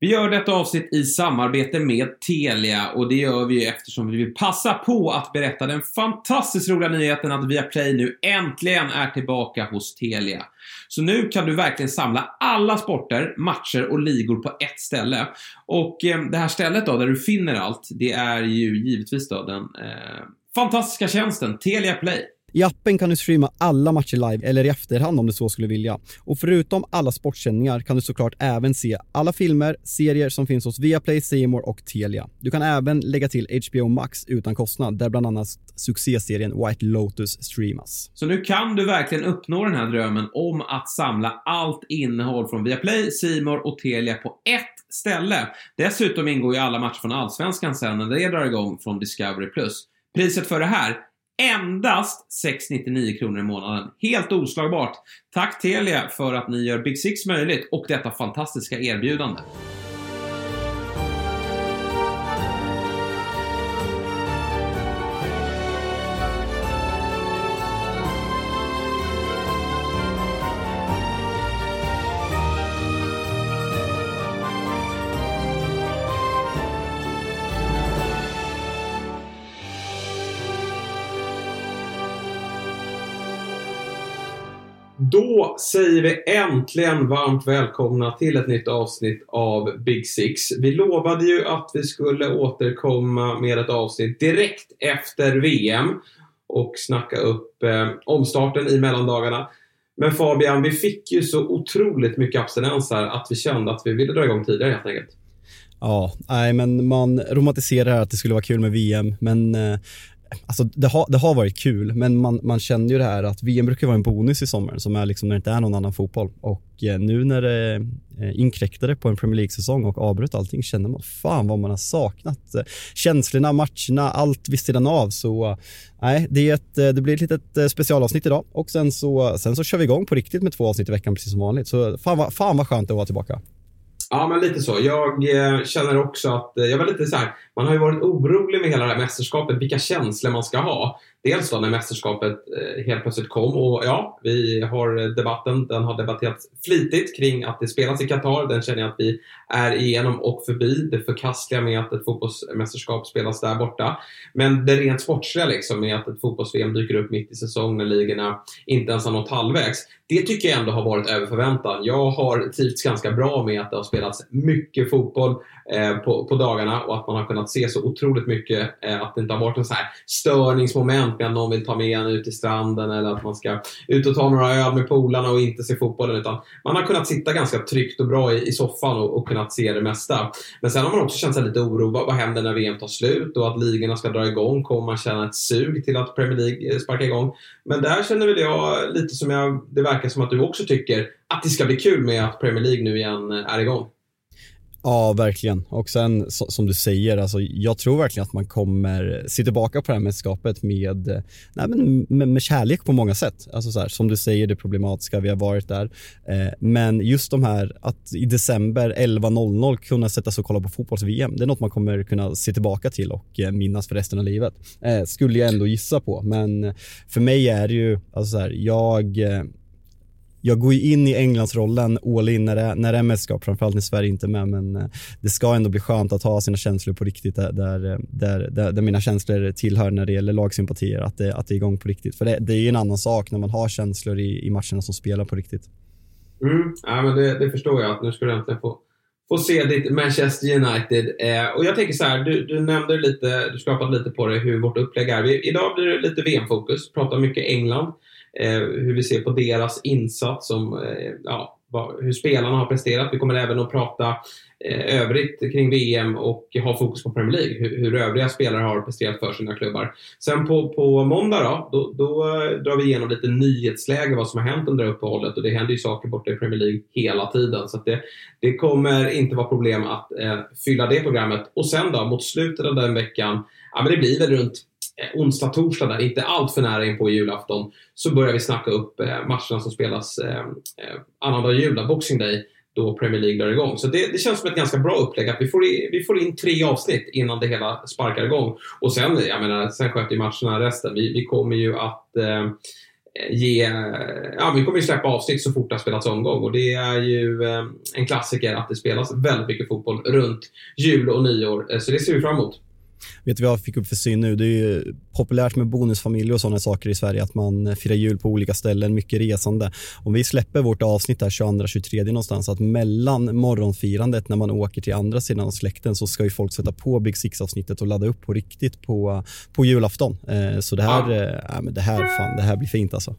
Vi gör detta avsnitt i samarbete med Telia och det gör vi eftersom vi vill passa på att berätta den fantastiskt roliga nyheten att Viaplay nu äntligen är tillbaka hos Telia. Så nu kan du verkligen samla alla sporter, matcher och ligor på ett ställe. Och eh, det här stället då, där du finner allt, det är ju givetvis då den eh, fantastiska tjänsten Telia Play. I appen kan du streama alla matcher live eller i efterhand om du så skulle vilja. Och förutom alla sportsändningar kan du såklart även se alla filmer, serier som finns hos Viaplay, C och Telia. Du kan även lägga till HBO Max utan kostnad, där bland annat succéserien White Lotus streamas. Så nu kan du verkligen uppnå den här drömmen om att samla allt innehåll från Viaplay, C och Telia på ett ställe. Dessutom ingår ju alla matcher från Allsvenskan sen när det drar igång från Discovery+. Priset för det här endast 699 kronor i månaden. Helt oslagbart. Tack Telia för att ni gör Big Six möjligt och detta fantastiska erbjudande. Då säger vi äntligen varmt välkomna till ett nytt avsnitt av Big Six. Vi lovade ju att vi skulle återkomma med ett avsnitt direkt efter VM och snacka upp eh, omstarten i mellandagarna. Men Fabian, vi fick ju så otroligt mycket abstinens här att vi kände att vi ville dra igång tidigare helt enkelt. Ja, nej men man romantiserar att det skulle vara kul med VM, men eh, Alltså det har, det har varit kul, men man, man känner ju det här att VM brukar vara en bonus i sommar som är liksom när det inte är någon annan fotboll. Och eh, nu när det eh, inkräktade på en Premier League-säsong och avbröt allting känner man fan vad man har saknat. Eh, känslorna, matcherna, allt vid sidan av. Så nej, det, är ett, eh, det blir ett litet eh, specialavsnitt idag och sen så, sen så kör vi igång på riktigt med två avsnitt i veckan precis som vanligt. Så fan, vad, fan vad skönt det var tillbaka. Ja, men lite så. Jag eh, känner också att, eh, jag var lite så här, man har ju varit orolig med hela det här mästerskapet, vilka känslor man ska ha. Dels då när mästerskapet eh, helt plötsligt kom och ja, vi har debatten, den har debatterats flitigt kring att det spelas i Qatar. Den känner jag att vi är igenom och förbi. Det förkastliga med att ett fotbollsmästerskap spelas där borta. Men det rent sportsliga liksom med att ett fotbolls-VM dyker upp mitt i säsong när ligorna inte ens har nått halvvägs. Det tycker jag ändå har varit över förväntan. Jag har trivts ganska bra med att det har spelats mycket fotboll eh, på, på dagarna och att man har kunnat se så otroligt mycket. Eh, att det inte har varit en så här störningsmoment med att någon vill ta med en ut till stranden eller att man ska ut och ta några öl med polarna och inte se fotbollen. Utan man har kunnat sitta ganska tryggt och bra i, i soffan och, och kunnat se det mesta. Men sen har man också känt sig lite oro. Vad, vad händer när VM tar slut och att ligorna ska dra igång? Kommer man känna ett sug till att Premier League eh, sparkar igång? Men där känner väl jag lite som jag, det verkar som att du också tycker att det ska bli kul med att Premier League nu igen eh, är igång. Ja, verkligen. Och sen som du säger, alltså, jag tror verkligen att man kommer se tillbaka på det här mästerskapet med, eh, nej, men med, med kärlek på många sätt. Alltså så här, som du säger, det problematiska, vi har varit där. Eh, men just de här att i december 11.00 kunna sätta sig och kolla på fotbolls-VM, det är något man kommer kunna se tillbaka till och eh, minnas för resten av livet. Eh, skulle jag ändå gissa på, men för mig är det ju, alltså så här, jag eh, jag går ju in i Englandsrollen all in när det, när det är mästerskap, framförallt när Sverige inte är med, men eh, det ska ändå bli skönt att ha sina känslor på riktigt där, eh, där, där, där mina känslor tillhör när det gäller lagsympatier, att det, att det är igång på riktigt. För det, det är ju en annan sak när man har känslor i, i matcherna som spelar på riktigt. Mm, ja, men det, det förstår jag, att nu ska du äntligen få få se ditt Manchester United. Eh, och jag tänker så här, du, du nämnde lite, du skrapade lite på det hur vårt upplägg är. Vi, idag blir det lite VM-fokus, pratar mycket England Eh, hur vi ser på deras insats, som, eh, ja, hur spelarna har presterat. Vi kommer även att prata Eh, övrigt kring VM och ha fokus på Premier League, hur, hur övriga spelare har presterat för sina klubbar. Sen på, på måndag då, då, då eh, drar vi igenom lite nyhetsläge, vad som har hänt under uppehållet och det händer ju saker borta i Premier League hela tiden. Så det, det kommer inte vara problem att eh, fylla det programmet. Och sen då, mot slutet av den veckan, ja men det blir väl runt eh, onsdag, torsdag där, inte allt för nära in på julafton, så börjar vi snacka upp matcherna som spelas eh, annandag jul, Boxing Day, då Premier League drar igång. Så det, det, känns som ett ganska bra upplägg att vi får, i, vi får in tre avsnitt innan det hela sparkar igång. Och sen, jag menar, sen sköter ju matcherna resten. Vi, vi kommer ju att eh, ge... Ja, vi kommer ju släppa avsnitt så fort det har spelats omgång och det är ju eh, en klassiker att det spelas väldigt mycket fotboll runt jul och nyår. Eh, så det ser vi fram emot. Vet du vad jag fick upp för syn nu? Det är ju populärt med bonusfamiljer och sådana saker i Sverige, att man firar jul på olika ställen, mycket resande. Om vi släpper vårt avsnitt där 22-23 någonstans, att mellan morgonfirandet när man åker till andra sidan av släkten så ska ju folk sätta på Big Six-avsnittet och ladda upp på riktigt på, på julafton. Eh, så det här, ja. eh, det här, fan, det här blir fint alltså.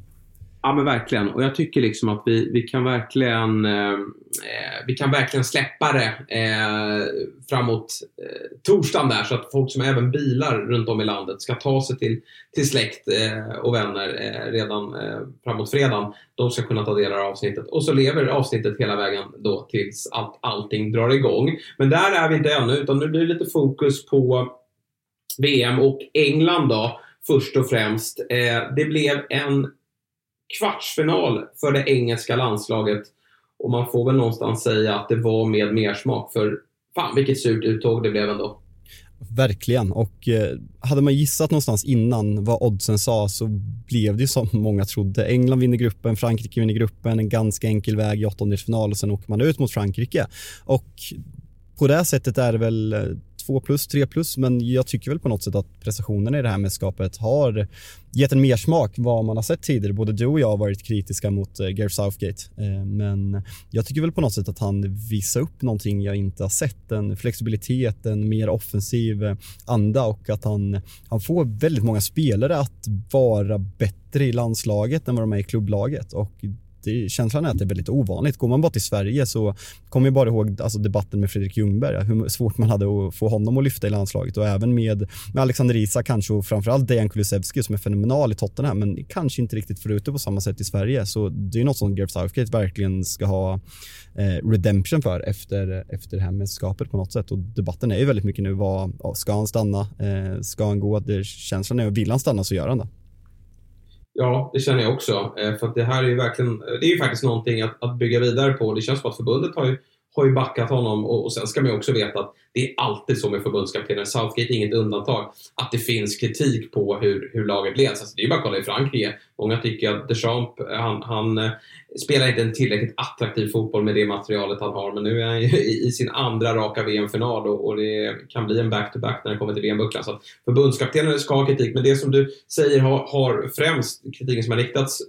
Ja men verkligen. Och jag tycker liksom att vi, vi kan verkligen eh, eh, vi kan verkligen släppa det eh, framåt eh, torsdagen där så att folk som även bilar runt om i landet ska ta sig till, till släkt eh, och vänner eh, redan eh, framåt fredagen. De ska kunna ta del av avsnittet och så lever avsnittet hela vägen då tills allt, allting drar igång. Men där är vi inte ännu utan nu blir det lite fokus på VM och England då först och främst. Eh, det blev en kvartsfinal för det engelska landslaget. Och man får väl någonstans säga att det var med mersmak. För fan vilket surt uttåg det blev ändå. Verkligen och eh, hade man gissat någonstans innan vad oddsen sa så blev det ju som många trodde. England vinner gruppen, Frankrike vinner gruppen, en ganska enkel väg i åttondelsfinal och sen åker man ut mot Frankrike. Och på det sättet är det väl eh, 2 plus, 3 plus, men jag tycker väl på något sätt att prestationerna i det här mästerskapet har gett en mersmak vad man har sett tidigare. Både du och jag har varit kritiska mot eh, Gareth Southgate, eh, men jag tycker väl på något sätt att han visar upp någonting jag inte har sett. En flexibilitet, en mer offensiv anda och att han, han får väldigt många spelare att vara bättre i landslaget än vad de är i klubblaget och det, känslan är att det är väldigt ovanligt. Går man bara till Sverige så kommer jag bara ihåg alltså, debatten med Fredrik Ljungberg, hur svårt man hade att få honom att lyfta i landslaget och även med, med Alexander Isak kanske och framförallt Dejan Kulusevski som är fenomenal i Tottenham men kanske inte riktigt får ut det på samma sätt i Sverige. Så det är något som Gareth Southgate verkligen ska ha eh, redemption för efter, efter det här mästerskapet på något sätt och debatten är ju väldigt mycket nu vad, ska han stanna? Eh, ska han gå? Det, känslan är, vill han stanna så gör han det. Ja, det känner jag också. Eh, för att det här är ju verkligen, eh, det är ju faktiskt någonting att, att bygga vidare på. Det känns som att förbundet har ju, har ju backat honom och, och sen ska man ju också veta att det är alltid så med förbundskaptenen. Southgate är inget undantag. Att det finns kritik på hur, hur laget leds. Alltså, det är ju bara att kolla i Frankrike. Många tycker att Deschamps, eh, han, han eh, spelar inte en tillräckligt attraktiv fotboll med det materialet han har. Men nu är han ju i sin andra raka VM-final och, och, det kan bli en back-to-back -back när det kommer till VM-bucklan. Så förbundskaptenen ska ha kritik, men det som du säger har, har främst kritiken som har riktats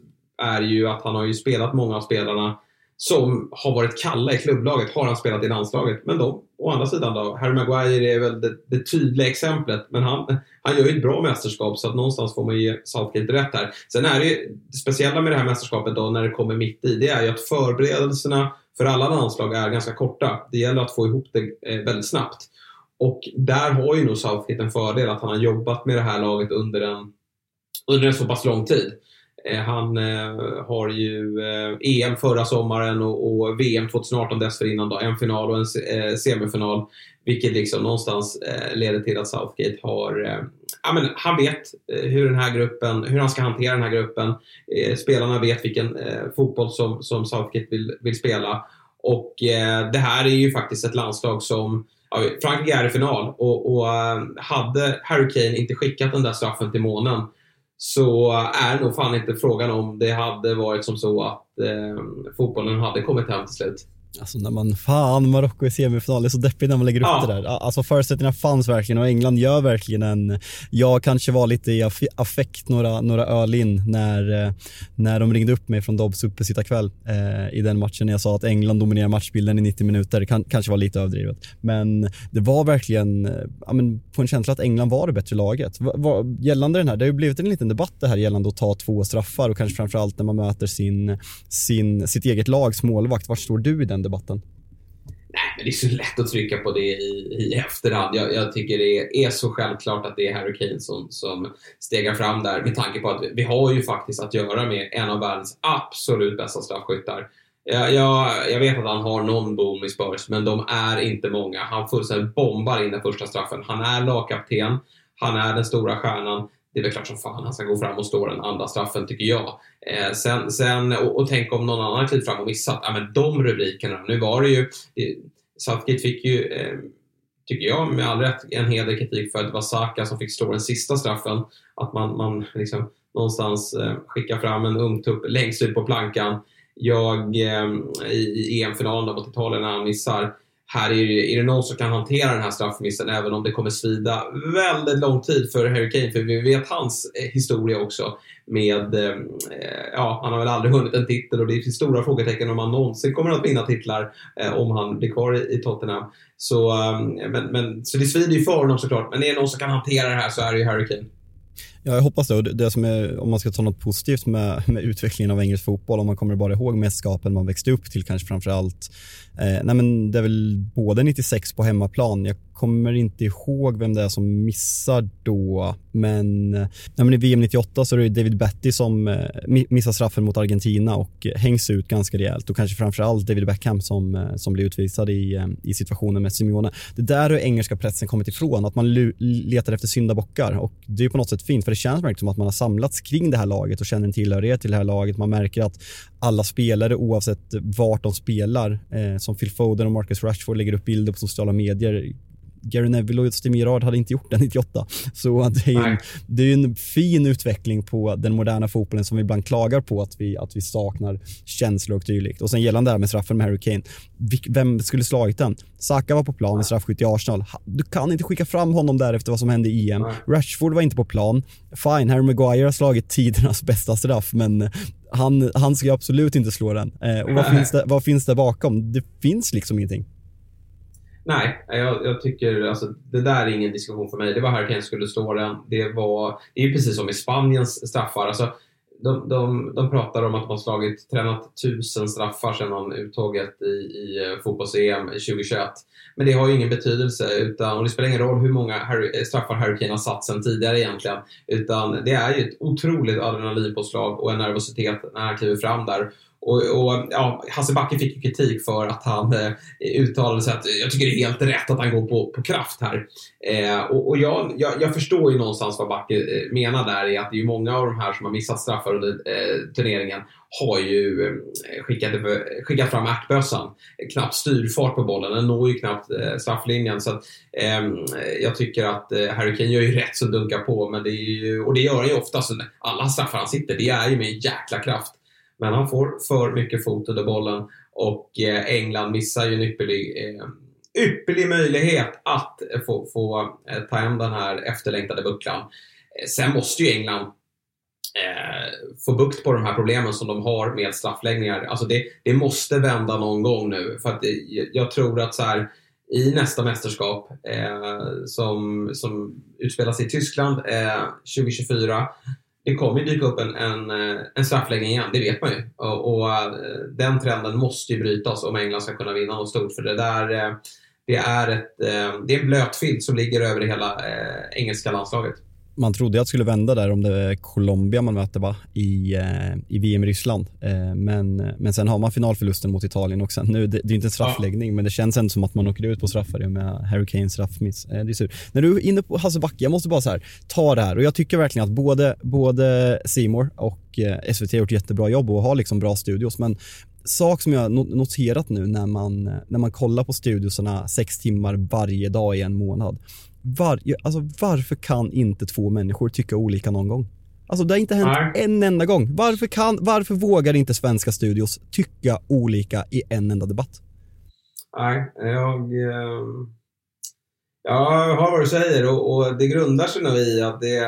är ju att han har ju spelat många av spelarna som har varit kalla i klubblaget har han spelat i landslaget. Men de, å andra sidan då, Harry Maguire är väl det, det tydliga exemplet. Men han, han gör ju ett bra mästerskap så att någonstans får man ge Southgate rätt här. Sen är det, ju, det speciella med det här mästerskapet då när det kommer mitt i, det är ju att förberedelserna för alla landslag är ganska korta. Det gäller att få ihop det eh, väldigt snabbt. Och där har ju nog Southgate en fördel att han har jobbat med det här laget under en, under en så pass lång tid. Eh, han eh, har ju eh, EM förra sommaren och, VM 2018 dessförinnan då, en final och en eh, semifinal. Vilket liksom någonstans eh, leder till att Southgate har, ja men han vet hur den här gruppen, hur han ska hantera den här gruppen. Spelarna vet vilken fotboll som, som Southgate vill, vill spela. Och det här är ju faktiskt ett landslag som ja, Frankrike är i final och, och hade Harry Kane inte skickat den där straffen till månen så är nog fan inte frågan om det hade varit som så att eh, fotbollen hade kommit hem till slut. Alltså när man, fan Marocko i semifinal, det är så deppigt när man lägger upp ja. det där. Alltså förutsättningarna fanns verkligen och England gör verkligen en, jag kanske var lite i affekt några, några öl in när, eh, när de ringde upp mig från Dobbs uppesittarkväll eh, i den matchen när jag sa att England dominerar matchbilden i 90 minuter. Det kan, kanske var lite överdrivet. Men det var verkligen, eh, ja, men på en känsla att England var det bättre laget. Va, va, gällande den här, det har ju blivit en liten debatt det här gällande att ta två straffar och kanske framförallt när man möter sin, sin, sitt eget lags målvakt. Var står du i den debatten? Nej, men det är så lätt att trycka på det i, i efterhand. Jag, jag tycker det är så självklart att det är Harry Kane som, som stegar fram där med tanke på att vi har ju faktiskt att göra med en av världens absolut bästa straffskyttar. Jag, jag, jag vet att han har någon boom i Spurs, men de är inte många. Han fullständigt bombar in den första straffen. Han är lagkapten, han är den stora stjärnan det är väl klart som fan han ska gå fram och stå den andra straffen, tycker jag. Eh, sen, sen och, och tänk om någon annan klivit fram och missat. Ja, men de rubrikerna. Nu var det ju... Southgate fick ju, eh, tycker jag, med all rätt en hel del kritik för att det var Saka som fick stå den sista straffen. Att man, man liksom någonstans eh, skickar fram en ung tupp längst ut på plankan. Jag eh, i EM-finalen mot Italien när han missar här är det, är det någon som kan hantera den här straffmissen även om det kommer svida väldigt lång tid för Harry Kane för vi vet hans eh, historia också med, eh, eh, ja han har väl aldrig vunnit en titel och det finns stora frågetecken om han någonsin kommer att vinna titlar eh, om han blir kvar i, i Tottenham. Så, eh, men, men, så det svider ju för honom såklart men är det någon som kan hantera det här så är det ju Harry Kane. Ja, jag hoppas det. Och det som är, om man ska ta något positivt med, med utvecklingen av engelsk fotboll, om man kommer bara ihåg mästerskapen man växte upp till kanske framför allt. Eh, nej men det är väl både 96 på hemmaplan, jag kommer inte ihåg vem det är som missar då, men, nej men i VM 98 så är det David Betty som eh, missar straffen mot Argentina och eh, hängs ut ganska rejält och kanske framförallt David Beckham som, eh, som blir utvisad i, eh, i situationen med Simeone. Det där har engelska pressen kommit ifrån, att man letar efter syndabockar och det är på något sätt fint för det känns verkligen som att man har samlats kring det här laget och känner en tillhörighet till det här laget. Man märker att alla spelare oavsett vart de spelar, eh, som Phil Foden och Marcus Rashford lägger upp bilder på sociala medier Gary Neville och Steve Gerrard hade inte gjort det 98. Så det är, en, det är en fin utveckling på den moderna fotbollen som vi ibland klagar på att vi, att vi saknar känslor och dylikt. Och sen gällande det här med straffen med Harry Kane. Vem skulle slagit den? Saka var på plan i straffskytt i Arsenal. Du kan inte skicka fram honom där efter vad som hände i EM. Rashford var inte på plan. Fine, Harry Maguire har slagit tidernas bästa straff, men han, han ska absolut inte slå den. Eh, och vad finns, det, vad finns det bakom? Det finns liksom ingenting. Nej, jag, jag, tycker alltså, det där är ingen diskussion för mig. Det var Harry Kane skulle slå den. Det, var, det är ju precis som i Spaniens straffar. Alltså, de, de, de pratar om att de har slagit, tränat tusen straffar sedan uttåget i, i eh, fotbolls-EM 2021. Men det har ju ingen betydelse utan, och det spelar ingen roll hur många Harry, eh, straffar Harry Kane har satt sedan tidigare egentligen. Utan det är ju ett otroligt adrenalinpåslag och en nervositet när han kliver fram där. Och, och ja, Hasse Backe fick ju kritik för att han eh, uttalade sig att jag tycker det är helt rätt att han går på, på kraft här. Eh, och, och jag, jag, jag, förstår ju någonstans vad Backe eh, menar där är att det är många av de här som har missat straffar under eh, turneringen har ju eh, skickat, eh, skickat fram ärtbössan. Knappt styrfart på bollen, den når ju knappt eh, strafflinjen. Så att, eh, jag tycker att eh, Harry Kane gör ju rätt som dunkar på, men det är ju, och det gör han ju ofta. Så alla straffar han sitter, det är ju med en jäkla kraft. Men han får för mycket fot under bollen och eh, England missar ju en ypperlig, eh, ypperlig möjlighet att få, få eh, ta hem den här efterlängtade bucklan. Sen måste ju England eh, få bukt på de här problemen som de har med straffläggningar. Alltså det, det måste vända någon gång nu. För att det, jag tror att så här, i nästa mästerskap eh, som, som utspelas i Tyskland eh, 2024 det kommer ju dyka upp en, en, eh, en straffläggning igen, det vet man ju. Och, och, eh, den trenden måste ju brytas om England ska kunna vinna något stort. För det där eh, det är, ett, det är en blöt filt som ligger över hela engelska landslaget man trodde att det skulle vända där om det är Colombia man möter va? I, eh, i VM i Ryssland. Eh, men, men sen har man finalförlusten mot Italien också. Nu, det, det är inte en straffläggning, ja. men det känns ändå som att man åker ut på straffar med Harry Kanes straffmiss. Eh, det är sur. När du är inne på Hasse Backe, jag måste bara så här, ta det här och jag tycker verkligen att både, både Simor och SVT har gjort jättebra jobb och har liksom bra studios, men sak som jag noterat nu när man, när man kollar på studiosarna sex timmar varje dag i en månad var, alltså, varför kan inte två människor tycka olika någon gång? Alltså det har inte hänt Nej. en enda gång. Varför, kan, varför vågar inte svenska studios tycka olika i en enda debatt? Nej, jag, eh, jag hör vad du säger och, och det grundar sig nog i att det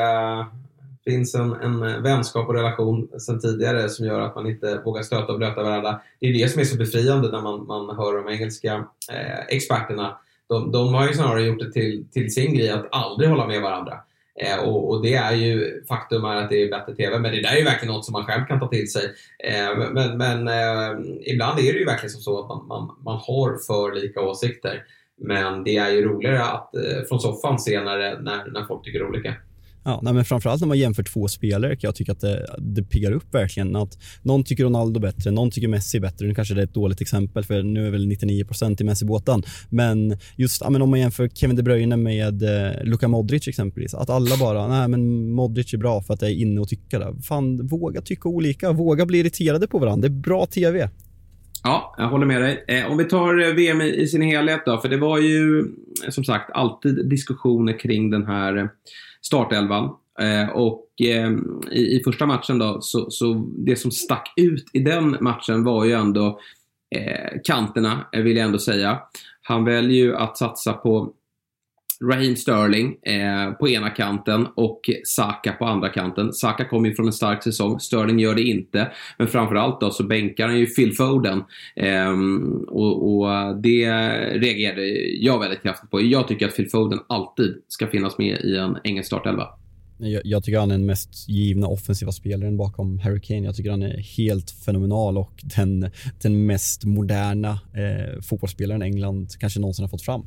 finns en, en vänskap och relation sedan tidigare som gör att man inte vågar stöta och blöta varandra. Det är det som är så befriande när man, man hör de engelska eh, experterna de, de har ju snarare gjort det till, till sin grej att aldrig hålla med varandra. Eh, och, och, det är ju faktum är att det är bättre TV, men det där är ju verkligen något som man själv kan ta till sig. Eh, men, men eh, ibland är det ju verkligen som så att man, man, man har för lika åsikter. Men det är ju roligare att eh, från soffan se när, när, när folk tycker olika. Ja, nej, men framförallt när man jämför två spelare kan jag tycka att det, det piggar upp verkligen. Att någon tycker Ronaldo bättre, någon tycker Messi bättre. Nu kanske det är ett dåligt exempel för nu är väl 99% i Messi-båten. Men just ja, men om man jämför Kevin De Bruyne med eh, Luka Modric exempelvis. Att alla bara, nej men Modric är bra för att det är inne och tycka det. Fan, våga tycka olika, våga bli irriterade på varandra. Det är bra TV. Ja, jag håller med dig. Eh, om vi tar eh, VM i, i sin helhet då, för det var ju som sagt alltid diskussioner kring den här startelvan. Eh, och eh, i, i, första matchen då, så, så, det som stack ut i den matchen var ju ändå eh, kanterna, vill jag ändå säga. Han väljer ju att satsa på Raheem Sterling eh, på ena kanten och Saka på andra kanten. Saka kommer ju från en stark säsong, Sterling gör det inte. Men framförallt då så bänkar han ju Phil Foden. Eh, och, och, det reagerade jag väldigt kraftigt på. Jag tycker att Phil Foden alltid ska finnas med i en engelsk startelva. Jag, jag, tycker han är den mest givna offensiva spelaren bakom Harry Kane. Jag tycker han är helt fenomenal och den, den mest moderna eh, fotbollsspelaren England kanske någonsin har fått fram.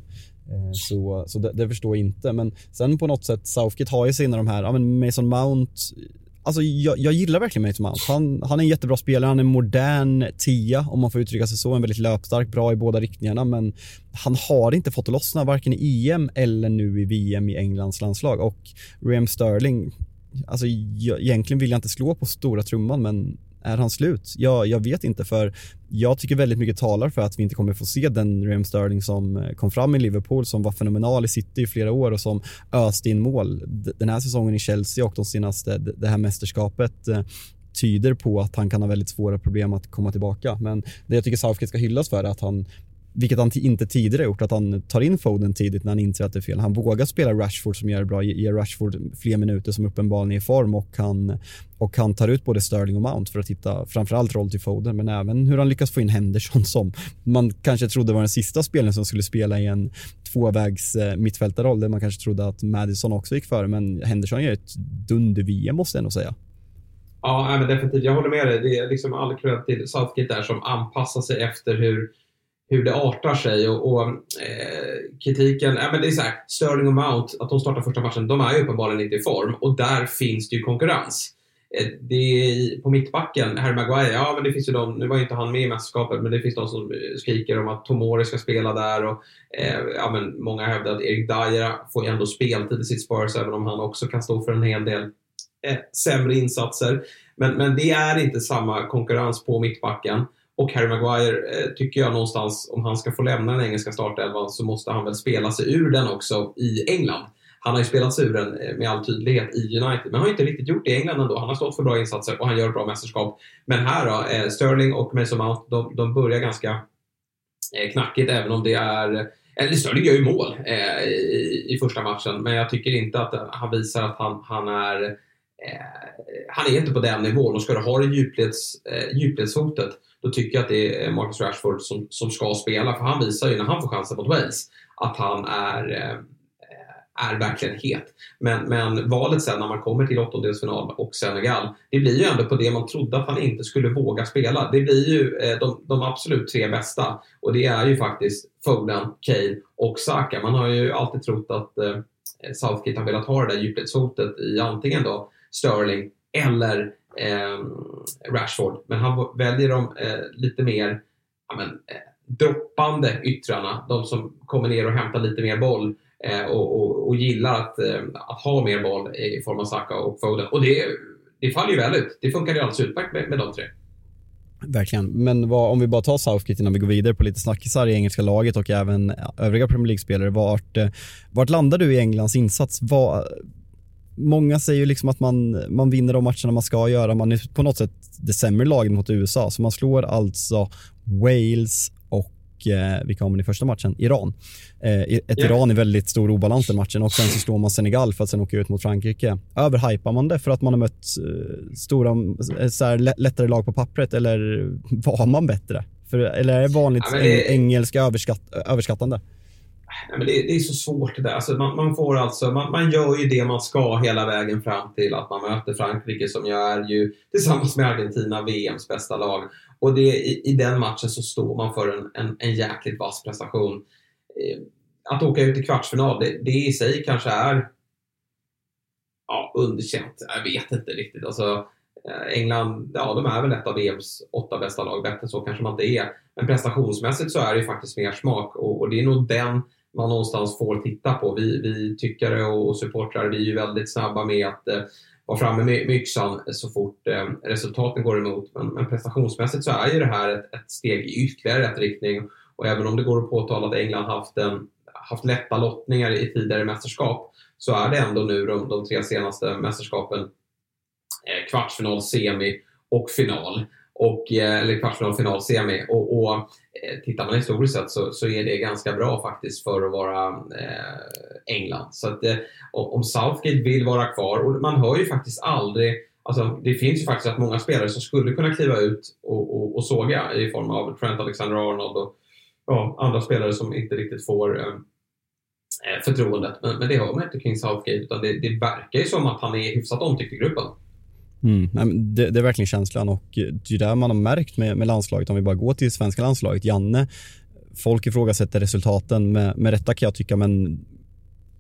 Eh, så, så det, det, förstår jag inte. Men sen på något sätt, Southgate har ju sina de här, ja men Mason Mount, alltså jag, jag gillar verkligen Mason Mount. Han, han är en jättebra spelare, han är en modern tia om man får uttrycka sig så, en väldigt löpstark, bra i båda riktningarna men han har inte fått att lossna varken i EM eller nu i VM i Englands landslag och Raheem Sterling, alltså jag, egentligen vill jag inte slå på stora trumman men är han slut? Ja, jag vet inte för jag tycker väldigt mycket talar för att vi inte kommer få se den Raheem Sterling som eh, kom fram i Liverpool som var fenomenal i City i flera år och som öste in mål. Den här säsongen i Chelsea och de senaste, det här mästerskapet eh, tyder på att han kan ha väldigt svåra problem att komma tillbaka. Men det jag tycker Southgate ska hyllas för är att han vilket han inte tidigare gjort, att han tar in Foden tidigt när han inser att det är fel. Han vågar spela Rashford som gör det bra, ger Rashford fler minuter som uppenbarligen är i form och han, och han tar ut både Sterling och Mount för att hitta framförallt roll till Foden, men även hur han lyckas få in Henderson som man kanske trodde var den sista spelaren som skulle spela i en tvåvägs eh, mittfältarroll, där man kanske trodde att Madison också gick före, men Henderson gör ett dunder-VM måste jag nog säga. Ja, men definitivt. Jag håller med dig. Det är liksom all cred till Southgate där som anpassar sig efter hur hur det artar sig och, och eh, kritiken, ja, men det är så här, Sterling och Mount, att de startar första matchen, de är ju uppenbarligen inte i form och där finns det ju konkurrens. Eh, det är, på mittbacken, Harry Maguire, ja men det finns ju de, nu var ju inte han med i mästerskapet, men det finns de som eh, skriker om att Tomori ska spela där och eh, ja, men många hävdar att Erik Dyer får ju ändå speltid i sitt Spurs, även om han också kan stå för en hel del eh, sämre insatser. Men, men det är inte samma konkurrens på mittbacken. Och Harry Maguire eh, tycker jag någonstans, om han ska få lämna den engelska startelvan så måste han väl spela sig ur den också i England. Han har ju spelat sig ur den eh, med all tydlighet i United, men har inte riktigt gjort det i England ändå. Han har stått för bra insatser och han gör ett bra mästerskap. Men här då, eh, Sterling och Mason Mount, de, de börjar ganska knackigt även om det är eller Sterling gör ju mål eh, i, i, första matchen, men jag tycker inte att han visar att han, han är eh, han är inte på den nivån och ska du ha det djupleds, eh, djupledshotet då tycker jag att det är Marcus Rashford som, som ska spela. För han visar ju när han får chansen mot Wales att han är, eh, är verkligen het. Men, men valet sen när man kommer till åttondelsfinal och Senegal, det blir ju ändå på det man trodde att han inte skulle våga spela. Det blir ju eh, de, de absolut tre bästa och det är ju faktiskt Foden, Kane och Saka. Man har ju alltid trott att eh, Southgate har velat ha det där djupledshotet i antingen då Sterling eller Ehm, Rashford. Men han väljer de eh, lite mer ja, men, eh, droppande yttrarna. De som kommer ner och hämtar lite mer boll eh, och, och, och, gillar att, eh, att ha mer boll i form av Saka och Foden. Och det, det faller ju väl ut. Det funkar ju alldeles utmärkt med, med de tre. Verkligen, men vad, om vi bara tar Southgate innan vi går vidare på lite snackisar i engelska laget och även övriga Premier League-spelare. Vart, eh, vart landar du i Englands insats? Vad, många säger ju liksom att man, man vinner de matcherna man ska göra. Man är på något sätt det sämre laget mot USA. Så man slår alltså Wales och, eh, vilka har man i första matchen? Iran. Eh, ett yeah. Iran i väldigt stor obalans den matchen och sen så slår man Senegal för att sen åka ut mot Frankrike. Överhypar man det för att man har mött eh, stora, eh, så här, lättare lag på pappret eller var man bättre? För, eller är det vanligt ja, det... engelska överskatt, överskattande? Nej, men det, det, är så svårt det där. Alltså man, man, får alltså, man, man, gör ju det man ska hela vägen fram till att man möter Frankrike som ju är ju tillsammans med Argentina VMs bästa lag. Och det, i, i den matchen så står man för en, en, en jäkligt vass prestation. Eh, att åka ut i kvartsfinal, det, det i sig kanske är ja, underkänt. Jag vet inte riktigt. Alltså, eh, England, ja de är väl ett av VMs åtta bästa lag. Bättre så kanske man inte är. Men prestationsmässigt så är det ju faktiskt mer smak och, och det är nog den man någonstans får titta på. Vi, vi tyckare och supportrar, vi är ju väldigt snabba med att eh, vara framme med, med yxan så fort eh, resultaten går emot. Men, men, prestationsmässigt så är ju det här ett, ett steg i ytterligare rätt riktning. Och även om det går att påtala att England haft en, haft lätta lottningar i tidigare mästerskap så är det ändå nu de, de tre senaste mästerskapen eh, kvartsfinal, semi och final. Och, eh, eller kvartsfinal, final, semi. Och, och eh, tittar man historiskt sett så, så är det ganska bra faktiskt för att vara eh, England. Så att eh, om Southgate vill vara kvar, och man hör ju faktiskt aldrig Alltså, det finns ju faktiskt att många spelare som skulle kunna kliva ut och, och, och såga i form av Trent Alexander-Arnold och ja, andra spelare som inte riktigt får eh, eh förtroendet. Men, men det hör man inte kring Southgate utan det, det verkar ju som att han är hyfsat omtyckt i gruppen. Mm, det, det, är verkligen känslan och det är det man har märkt med, med landslaget om vi bara går till svenska landslaget. Janne, folk ifrågasätter resultaten med, med rätta kan jag tycka men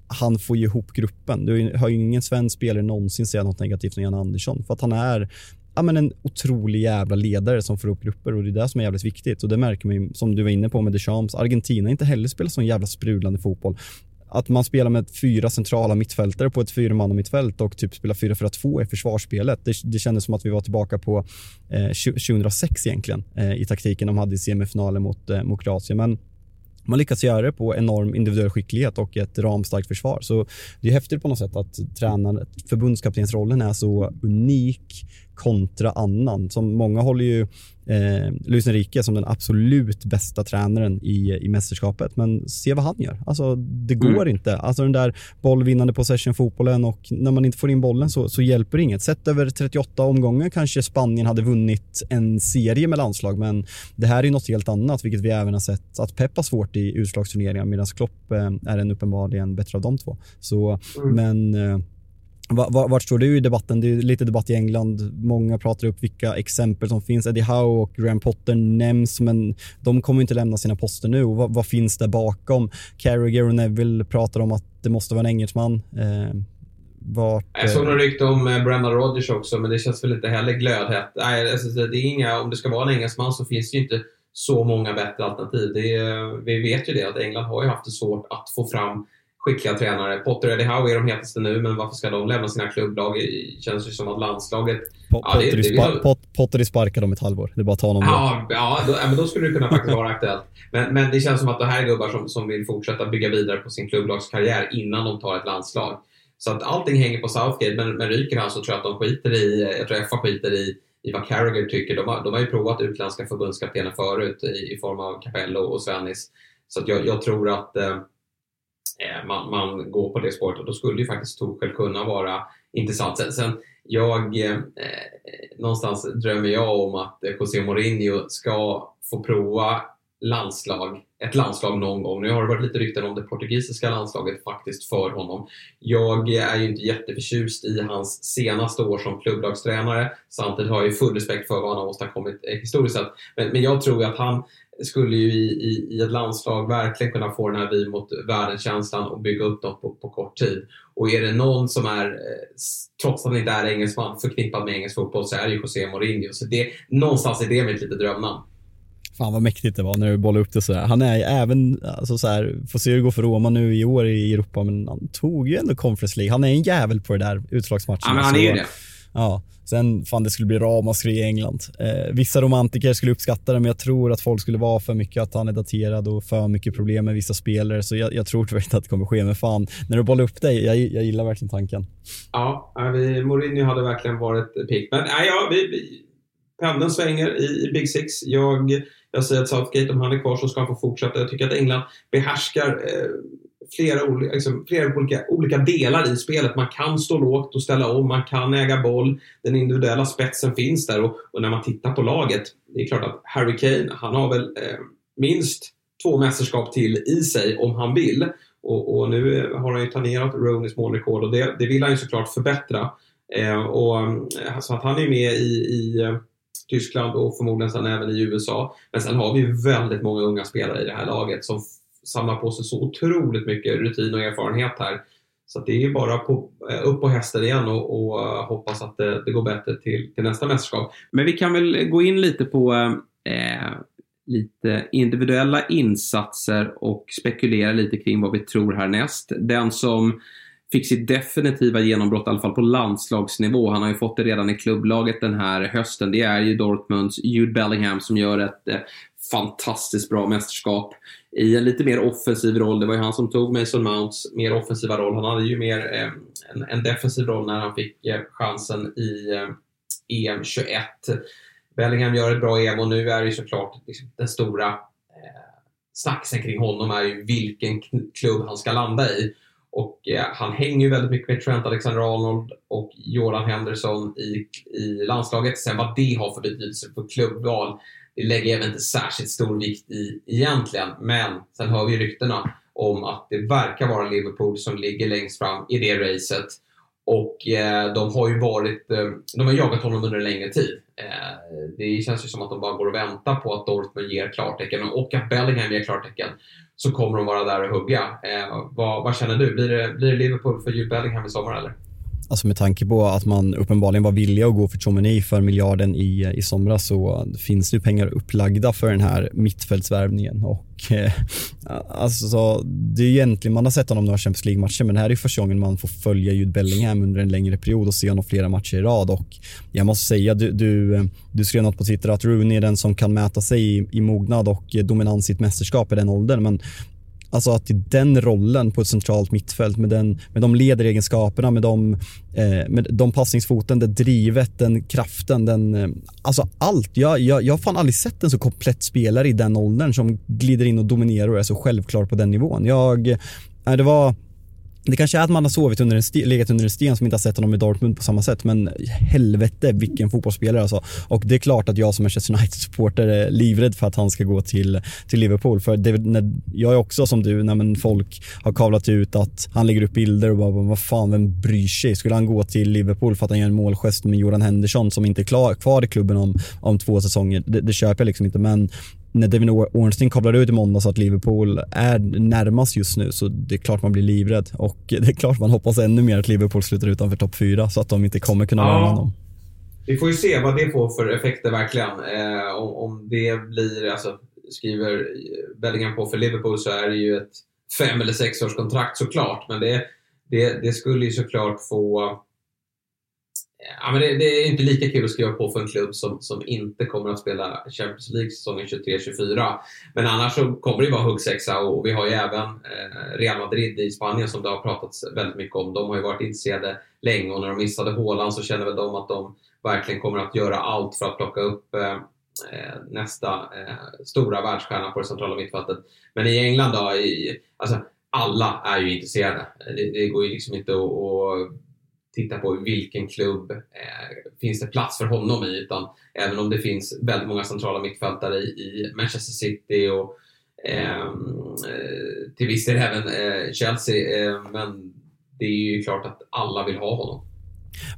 han får ju ihop gruppen. Du har ju ingen svensk spelare någonsin säga något negativt om Janne Andersson för att han är ja, men en otrolig jävla ledare som får upp grupper och det är det som är jävligt viktigt och det märker man ju som du var inne på med Deschamps. Argentina inte heller spelar sån jävla sprudlande fotboll. Att man spelar med fyra centrala mittfältare på ett fyramanna mittfält och typ spelar 4-4-2 i försvarsspelet. Det, det kändes som att vi var tillbaka på eh, 2006 egentligen eh, i taktiken de hade i semifinalen mot, eh, mot Kroatien. Men man lyckas göra det på enorm individuell skicklighet och ett ramstarkt försvar. Så det är häftigt på något sätt att tränaren, förbundskaptensrollen är så unik kontra annan. Som många håller ju eh, Luis Enrique som den absolut bästa tränaren i, i mästerskapet. Men se vad han gör. Alltså, det går mm. inte. Alltså den där bollvinnande possession-fotbollen och när man inte får in bollen så, så hjälper inget. Sett över 38 omgångar kanske Spanien hade vunnit en serie med landslag, men det här är ju något helt annat, vilket vi även har sett att Pep har svårt i utslagsturneringar medan Klopp eh, är en uppenbarligen bättre av de två. Så, mm. men eh, vart står du i debatten? Det är lite debatt i England. Många pratar upp vilka exempel som finns. Eddie Howe och Graham Potter nämns, men de kommer inte lämna sina poster nu. Vad, vad finns det bakom? Carragher och Neville pratar om att det måste vara en engelsman. Eh, vart, jag såg några rykte om eh, Brendan Rodgers också, men det känns väl inte heller glödhett. Nej, alltså, det är inga, om det ska vara en engelsman så finns det ju inte så många bättre alternativ. Är, vi vet ju det, att England har ju haft det svårt att få fram skickliga tränare. Potter och Eddie Howe är de hetaste nu, men varför ska de lämna sina klubblag? Det känns ju som att landslaget... Po ja, Potter, det, det, det, Pot Potter sparkar om ett halvår. Det är bara att ta honom ja, ja, då, ja, men då skulle det kunna faktiskt vara aktuellt. Men, men det känns som att det här är gubbar som, som vill fortsätta bygga vidare på sin klubblagskarriär innan de tar ett landslag. Så att allting hänger på Southgate, men, men ryker han så tror jag att de skiter i, jag tror FA skiter i, i vad Carragher tycker. De har, de har ju provat utländska förbundskaptener förut i, i form av Capello och Svennis. Så att jag, jag tror att Eh, Eh, man, man, går på det spåret och då skulle ju faktiskt Torshäll kunna vara intressant. Sen, sen jag, eh, någonstans drömmer jag om att eh, José Mourinho ska få prova landslag, ett landslag någon gång. Nu har det varit lite rykten om det portugisiska landslaget faktiskt för honom. Jag är ju inte jätteförtjust i hans senaste år som klubblagstränare. Samtidigt har jag ju full respekt för vad han har åstadkommit eh, historiskt sett. Men, men jag tror att han skulle ju i, i, i, ett landslag verkligen kunna få den här vi mot världen-känslan och bygga upp något på, på, kort tid. Och är det någon som är, eh, trots att han inte är engelsman, förknippad med engelsk fotboll så är det ju José Mourinho. Så det, någonstans är det mitt lite drömnamn. Fan vad mäktigt det var när du bollade upp det sådär. Han är även, alltså så här, får se hur det går för Roma nu i år i Europa, men han tog ju ändå Conference League. Han är en jävel på det där utslagsmatchen. Ja, men han är ju det. Ja, sen fan det skulle bli ramaskri i England. Eh, vissa romantiker skulle uppskatta det, men jag tror att folk skulle vara för mycket att han är daterad och för mycket problem med vissa spelare, så jag, jag tror tyvärr inte att det kommer ske. Men fan, när du bollar upp dig, jag, jag gillar verkligen tanken. Ja, vi, Mourinho hade verkligen varit pick. Men nej, ja, vi, vi, pendeln svänger i, i Big Six. Jag, jag säger att Southgate, om han är kvar så ska han få fortsätta. Jag tycker att England behärskar eh, flera, olika, liksom, flera olika, olika delar i spelet. Man kan stå lågt och ställa om, man kan äga boll. Den individuella spetsen finns där och, och när man tittar på laget, det är klart att Harry Kane, han har väl eh, minst två mästerskap till i sig om han vill. Och, och nu eh, har han ju tangerat Roneys målrekord och det, det vill han ju såklart förbättra. Eh, och, eh, så att han är med i, i eh, Tyskland och förmodligen sen även i USA. Men sen har vi ju väldigt många unga spelare i det här laget som samlar på sig så otroligt mycket rutin och erfarenhet här. Så det är bara på, eh, upp på hästen igen och, och eh, hoppas att det, det, går bättre till, till nästa mästerskap. Men vi kan väl gå in lite på eh, eh lite individuella insatser och spekulera lite kring vad vi tror härnäst. Den som fick sitt definitiva genombrott, i alla fall på landslagsnivå. Han har ju fått det redan i klubblaget den här hösten. Det är ju Dortmunds Jude Bellingham som gör ett fantastiskt bra mästerskap i en lite mer offensiv roll. Det var ju han som tog Mason Mounts mer offensiva roll. Han hade ju mer eh, en, en, defensiv roll när han fick eh, chansen i eh, EM 21. Bellingham gör ett bra EM och nu är det ju såklart liksom, den stora eh, snacksen kring honom är ju vilken klubb han ska landa i. Och eh, han hänger ju väldigt mycket med Trent Alexander-Arnold och Jordan Henderson i, i landslaget. Sen vad det har för betydelse för klubbval, det lägger jag inte särskilt stor vikt i egentligen. Men sen hör vi ryktena om att det verkar vara Liverpool som ligger längst fram i det racet. Och eh, de har ju varit, eh, de har jagat honom under en längre tid. Eh, det känns ju som att de bara går och väntar på att Dortmund ger klartecken och att Bellingham ger klartecken så kommer de vara där och hugga. Eh, vad, vad, känner du? Blir det, blir det Liverpool för Jude Bellingham i sommar eller? Alltså med tanke på att man uppenbarligen var villiga att gå för Chomeny för miljarden i, i somras så finns det pengar upplagda för den här mittfältsvärvningen. Och eh, alltså det är egentligen, man har sett honom några Champions League-matcher men det här är första gången man får följa Jude Bellingham under en längre period och se honom flera matcher i rad. Och jag måste säga, du, du, du skrev något på Twitter att Rooney är den som kan mäta sig i, i mognad och dominans i ett mästerskap i den åldern men Alltså att i den rollen på ett centralt mittfält med, den, med de ledaregenskaperna, med de, eh, med de passningsfoten, det drivet, den kraften, den, eh, alltså allt. Jag, jag, jag har fan aldrig sett en så komplett spelare i den åldern som glider in och dominerar och är så självklar på den nivån. Jag, eh, det var det kanske är att man har sovit under en sten, legat under en sten som inte har sett honom i Dortmund på samma sätt, men helvete vilken fotbollsspelare alltså. Och det är klart att jag som Manchester United-supporter är livrädd för att han ska gå till, till Liverpool. För det, när, jag är också som du, när folk har kavlat ut att han lägger upp bilder och bara, vad fan, vem bryr sig? Skulle han gå till Liverpool för att han gör en målgest med Jordan Henderson som inte är klar, kvar i klubben om, om två säsonger? Det, det köper jag liksom inte, men när Devin Ornstein kavlade ut i måndags att Liverpool är närmast just nu så det är klart man blir livrädd och det är klart man hoppas ännu mer att Liverpool slutar utanför topp 4 så att de inte kommer kunna värva ja. honom. Vi får ju se vad det får för effekter verkligen. Eh, om, om det blir, alltså skriver Bellingham på för Liverpool så är det ju ett fem eller sex års kontrakt såklart men det, det, det skulle ju såklart få Ja, men det, det, är inte lika kul att skriva på för en klubb som, som inte kommer att spela Champions League säsongen 23-24. Men annars så kommer det vara huggsexa och vi har ju även eh, Real Madrid i Spanien som det har pratats väldigt mycket om. De har ju varit intresserade länge och när de missade Håland så känner väl de att de verkligen kommer att göra allt för att plocka upp eh, eh, nästa eh, stora världsstjärna på det centrala mittfältet. Men i England då, i, alltså, alla är ju intresserade. Det, det går ju liksom inte att titta på vilken klubb eh, finns det plats för honom i. Utan även om det finns väldigt många centrala mittfältare i, i Manchester City och ehm, eh, till viss del även eh, Chelsea. Eh, men det är ju klart att alla vill ha honom.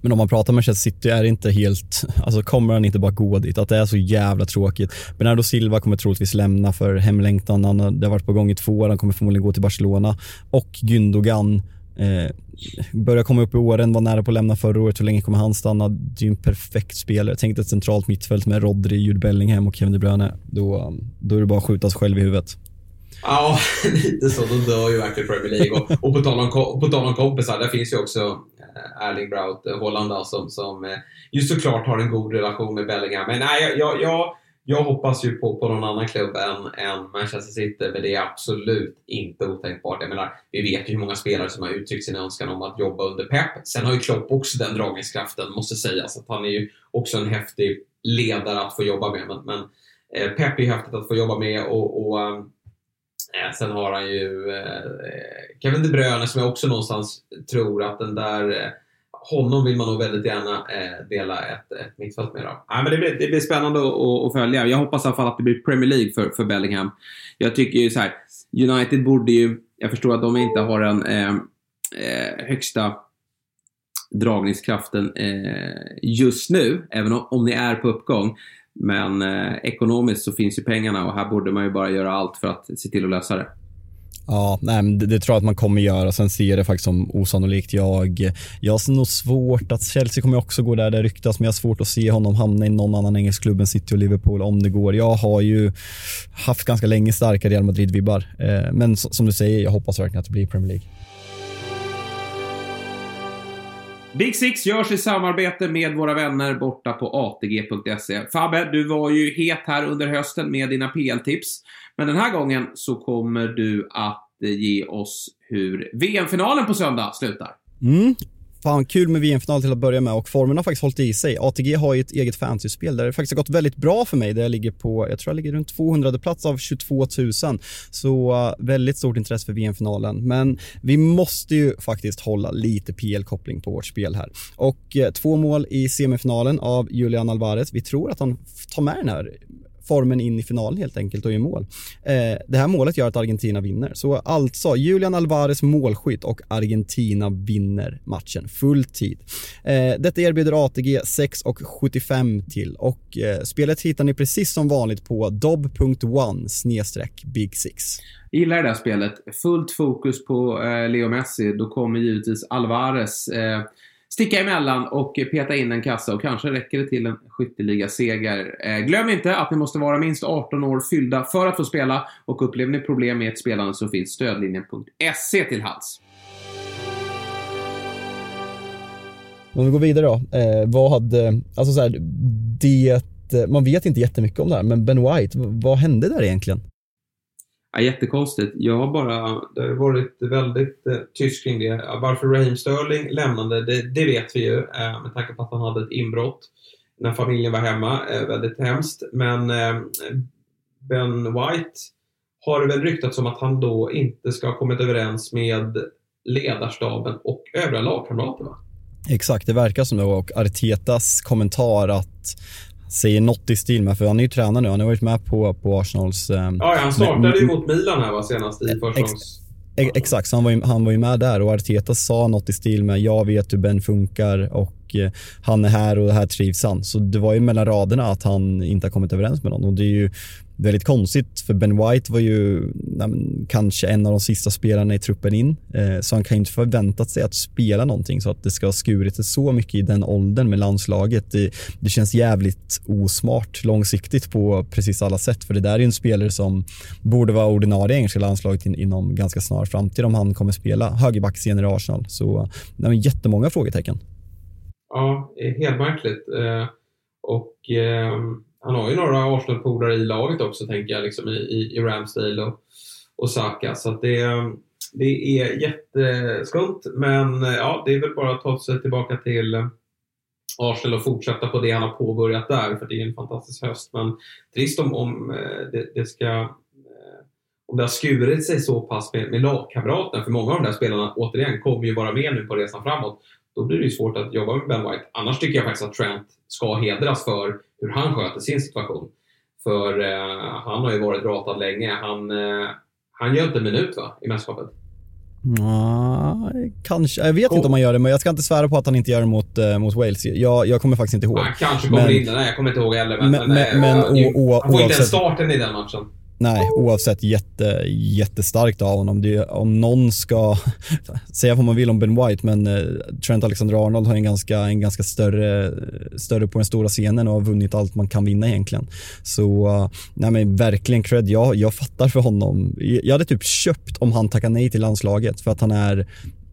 Men om man pratar med Manchester City är det inte helt, alltså kommer han inte bara gå dit? Att det är så jävla tråkigt. Bernardo Silva kommer troligtvis lämna för hemlängtan. Han har, det har varit på gång i två år, han kommer förmodligen gå till Barcelona. Och Gündogan eh, börjar komma upp i åren, var nära på att lämna förra året. Hur länge kommer han stanna? Det är ju en perfekt spelare. Tänk dig ett centralt mittfält med Rodri, Jude Bellingham och Kevin De Bruyne. Då, då är det bara att skjuta sig själv i huvudet. Ja, lite så. Då dör ju verkligen Premier League. Och, och på, tal om, på tal om kompisar, där finns ju också eh, Erling Braut, eh, Holland, som, som eh, ju såklart har en god relation med Bellingham. Men nej, jag, jag jag jag hoppas ju på, på någon annan klubb än, än Manchester City, men det är absolut inte otänkbart. Jag menar, vi vet ju hur många spelare som har uttryckt sin önskan om att jobba under Pep. Sen har ju Klopp också den dragningskraften, måste sägas. Att han är ju också en häftig ledare att få jobba med. Men, men eh, Pep är ju häftigt att få jobba med och, och eh, eh sen har han ju eh, Kevin De Bruyne som jag också någonstans tror att den där eh, honom vill man nog väldigt gärna eh, dela ett, ett mittfält med. Då. Ja, men det, blir, det blir spännande att, att, följa. Jag hoppas i alla fall att det blir Premier League för, för Bellingham. Jag tycker ju så här, United borde ju, jag förstår att de inte har den eh, eh, högsta dragningskraften eh, just nu, även om, om ni är på uppgång. Men eh, ekonomiskt så finns ju pengarna och här borde man ju bara göra allt för att se till att lösa det. Ja, nej, det, det, tror jag att man kommer göra. Sen ser jag det faktiskt som osannolikt. Jag, jag har nog svårt att, Chelsea kommer också gå där det ryktas, men jag har svårt att se honom hamna i någon annan engelsk klubb än City och Liverpool om det går. Jag har ju haft ganska länge starka Real Madrid-vibbar. Eh, men som du säger, jag hoppas verkligen att det blir Premier League. Big Six görs i samarbete med våra vänner borta på atg.se. Fabbe, du var ju het här under hösten med dina PL-tips. Men den här gången så kommer du att eh, ge oss hur VM-finalen på söndag slutar. Mm. Fan, kul med VM-final till att börja med och formen har faktiskt hållit i sig. ATG har ju ett eget fantasyspel där det faktiskt har gått väldigt bra för mig där jag ligger på, jag tror jag ligger runt 200 plats av 22 000. Så uh, väldigt stort intresse för VM-finalen. Men vi måste ju faktiskt hålla lite PL-koppling på vårt spel här. Och uh, två mål i semifinalen av Julian Alvarez. Vi tror att han tar med den här formen in i finalen helt enkelt och gör mål. Eh, det här målet gör att Argentina vinner. Så alltså, Julian Alvarez målskytt och Argentina vinner matchen full tid. Eh, detta erbjuder ATG 6,75 till och eh, spelet hittar ni precis som vanligt på dob.one snedstreck big six. Gillar det där spelet. Fullt fokus på eh, Leo Messi. Då kommer givetvis Alvarez eh, sticka emellan och peta in en kassa och kanske räcker det till en skytteliga-seger. Eh, glöm inte att ni måste vara minst 18 år fyllda för att få spela och upplever ni problem med ett spelande så finns stödlinjen.se till hands. Om vi går vidare då. Eh, vad hade, alltså så här, det, man vet inte jättemycket om det här, men Ben White, vad hände där egentligen? Ja, jättekonstigt. Jag har bara, det har varit väldigt eh, tyst kring det. Varför Raheem Sterling lämnade, det, det vet vi ju eh, med tanke på att han hade ett inbrott när familjen var hemma. Eh, väldigt hemskt. Men eh, Ben White har det väl ryktats om att han då inte ska ha kommit överens med ledarstaben och övriga lagkamrater va? Exakt, det verkar som det och Artetas kommentar att säger något i stil med, för han är ju tränare nu. Han har varit med på, på Arsenals... Eh, ja, han startade ju mot Milan här va, senast i första ex, ex, Exakt, så han var, ju, han var ju med där och Arteta sa något i stil med “Jag vet hur Ben funkar och eh, han är här och här trivs han”. Så det var ju mellan raderna att han inte har kommit överens med någon och det är ju väldigt konstigt för Ben White var ju nej, kanske en av de sista spelarna i truppen in. Eh, så han kan ju inte förväntat sig att spela någonting så att det ska ha skurit sig så mycket i den åldern med landslaget. Det, det känns jävligt osmart långsiktigt på precis alla sätt för det där är ju en spelare som borde vara ordinarie i engelska landslaget in, inom ganska snar framtid om han kommer spela högerbackscen i Arsenal. Så nej, jättemånga frågetecken. Ja, helt märkligt. Eh, och eh han har ju några Arsenal-polare i laget också, tänker jag, liksom, i, i Ramsdale och, och Saka. Så det, det är jätteskumt, men ja, det är väl bara att ta sig tillbaka till eh, Arsenal och fortsätta på det han har påbörjat där, för det är en fantastisk höst. Men trist om, om eh, det, det ska eh, om det har skurit sig så pass med, med lagkamraterna, för många av de där spelarna, återigen, kommer ju vara med nu på resan framåt. Då blir det ju svårt att jobba med Ben White. Annars tycker jag faktiskt att Trent ska hedras för hur han sköter sin situation. För eh, han har ju varit ratad länge. Han, eh, han gör inte en minut va, i mästerskapet? Nej, kanske. Jag vet oh. inte om han gör det, men jag ska inte svära på att han inte gör det mot, eh, mot Wales. Jag, jag kommer faktiskt inte ihåg. Han kanske kommer men, in, nej jag kommer inte ihåg heller. Men, men, men, men, men o, o, han får inte ens starten i den matchen. Nej, oavsett jätte, jättestarkt av honom. Det, om någon ska säga vad man vill om Ben White, men eh, Trent Alexander-Arnold har en ganska, en ganska större, större på den stora scenen och har vunnit allt man kan vinna egentligen. Så uh, nej men verkligen cred. Jag, jag fattar för honom. Jag hade typ köpt om han tackar nej till landslaget för att han är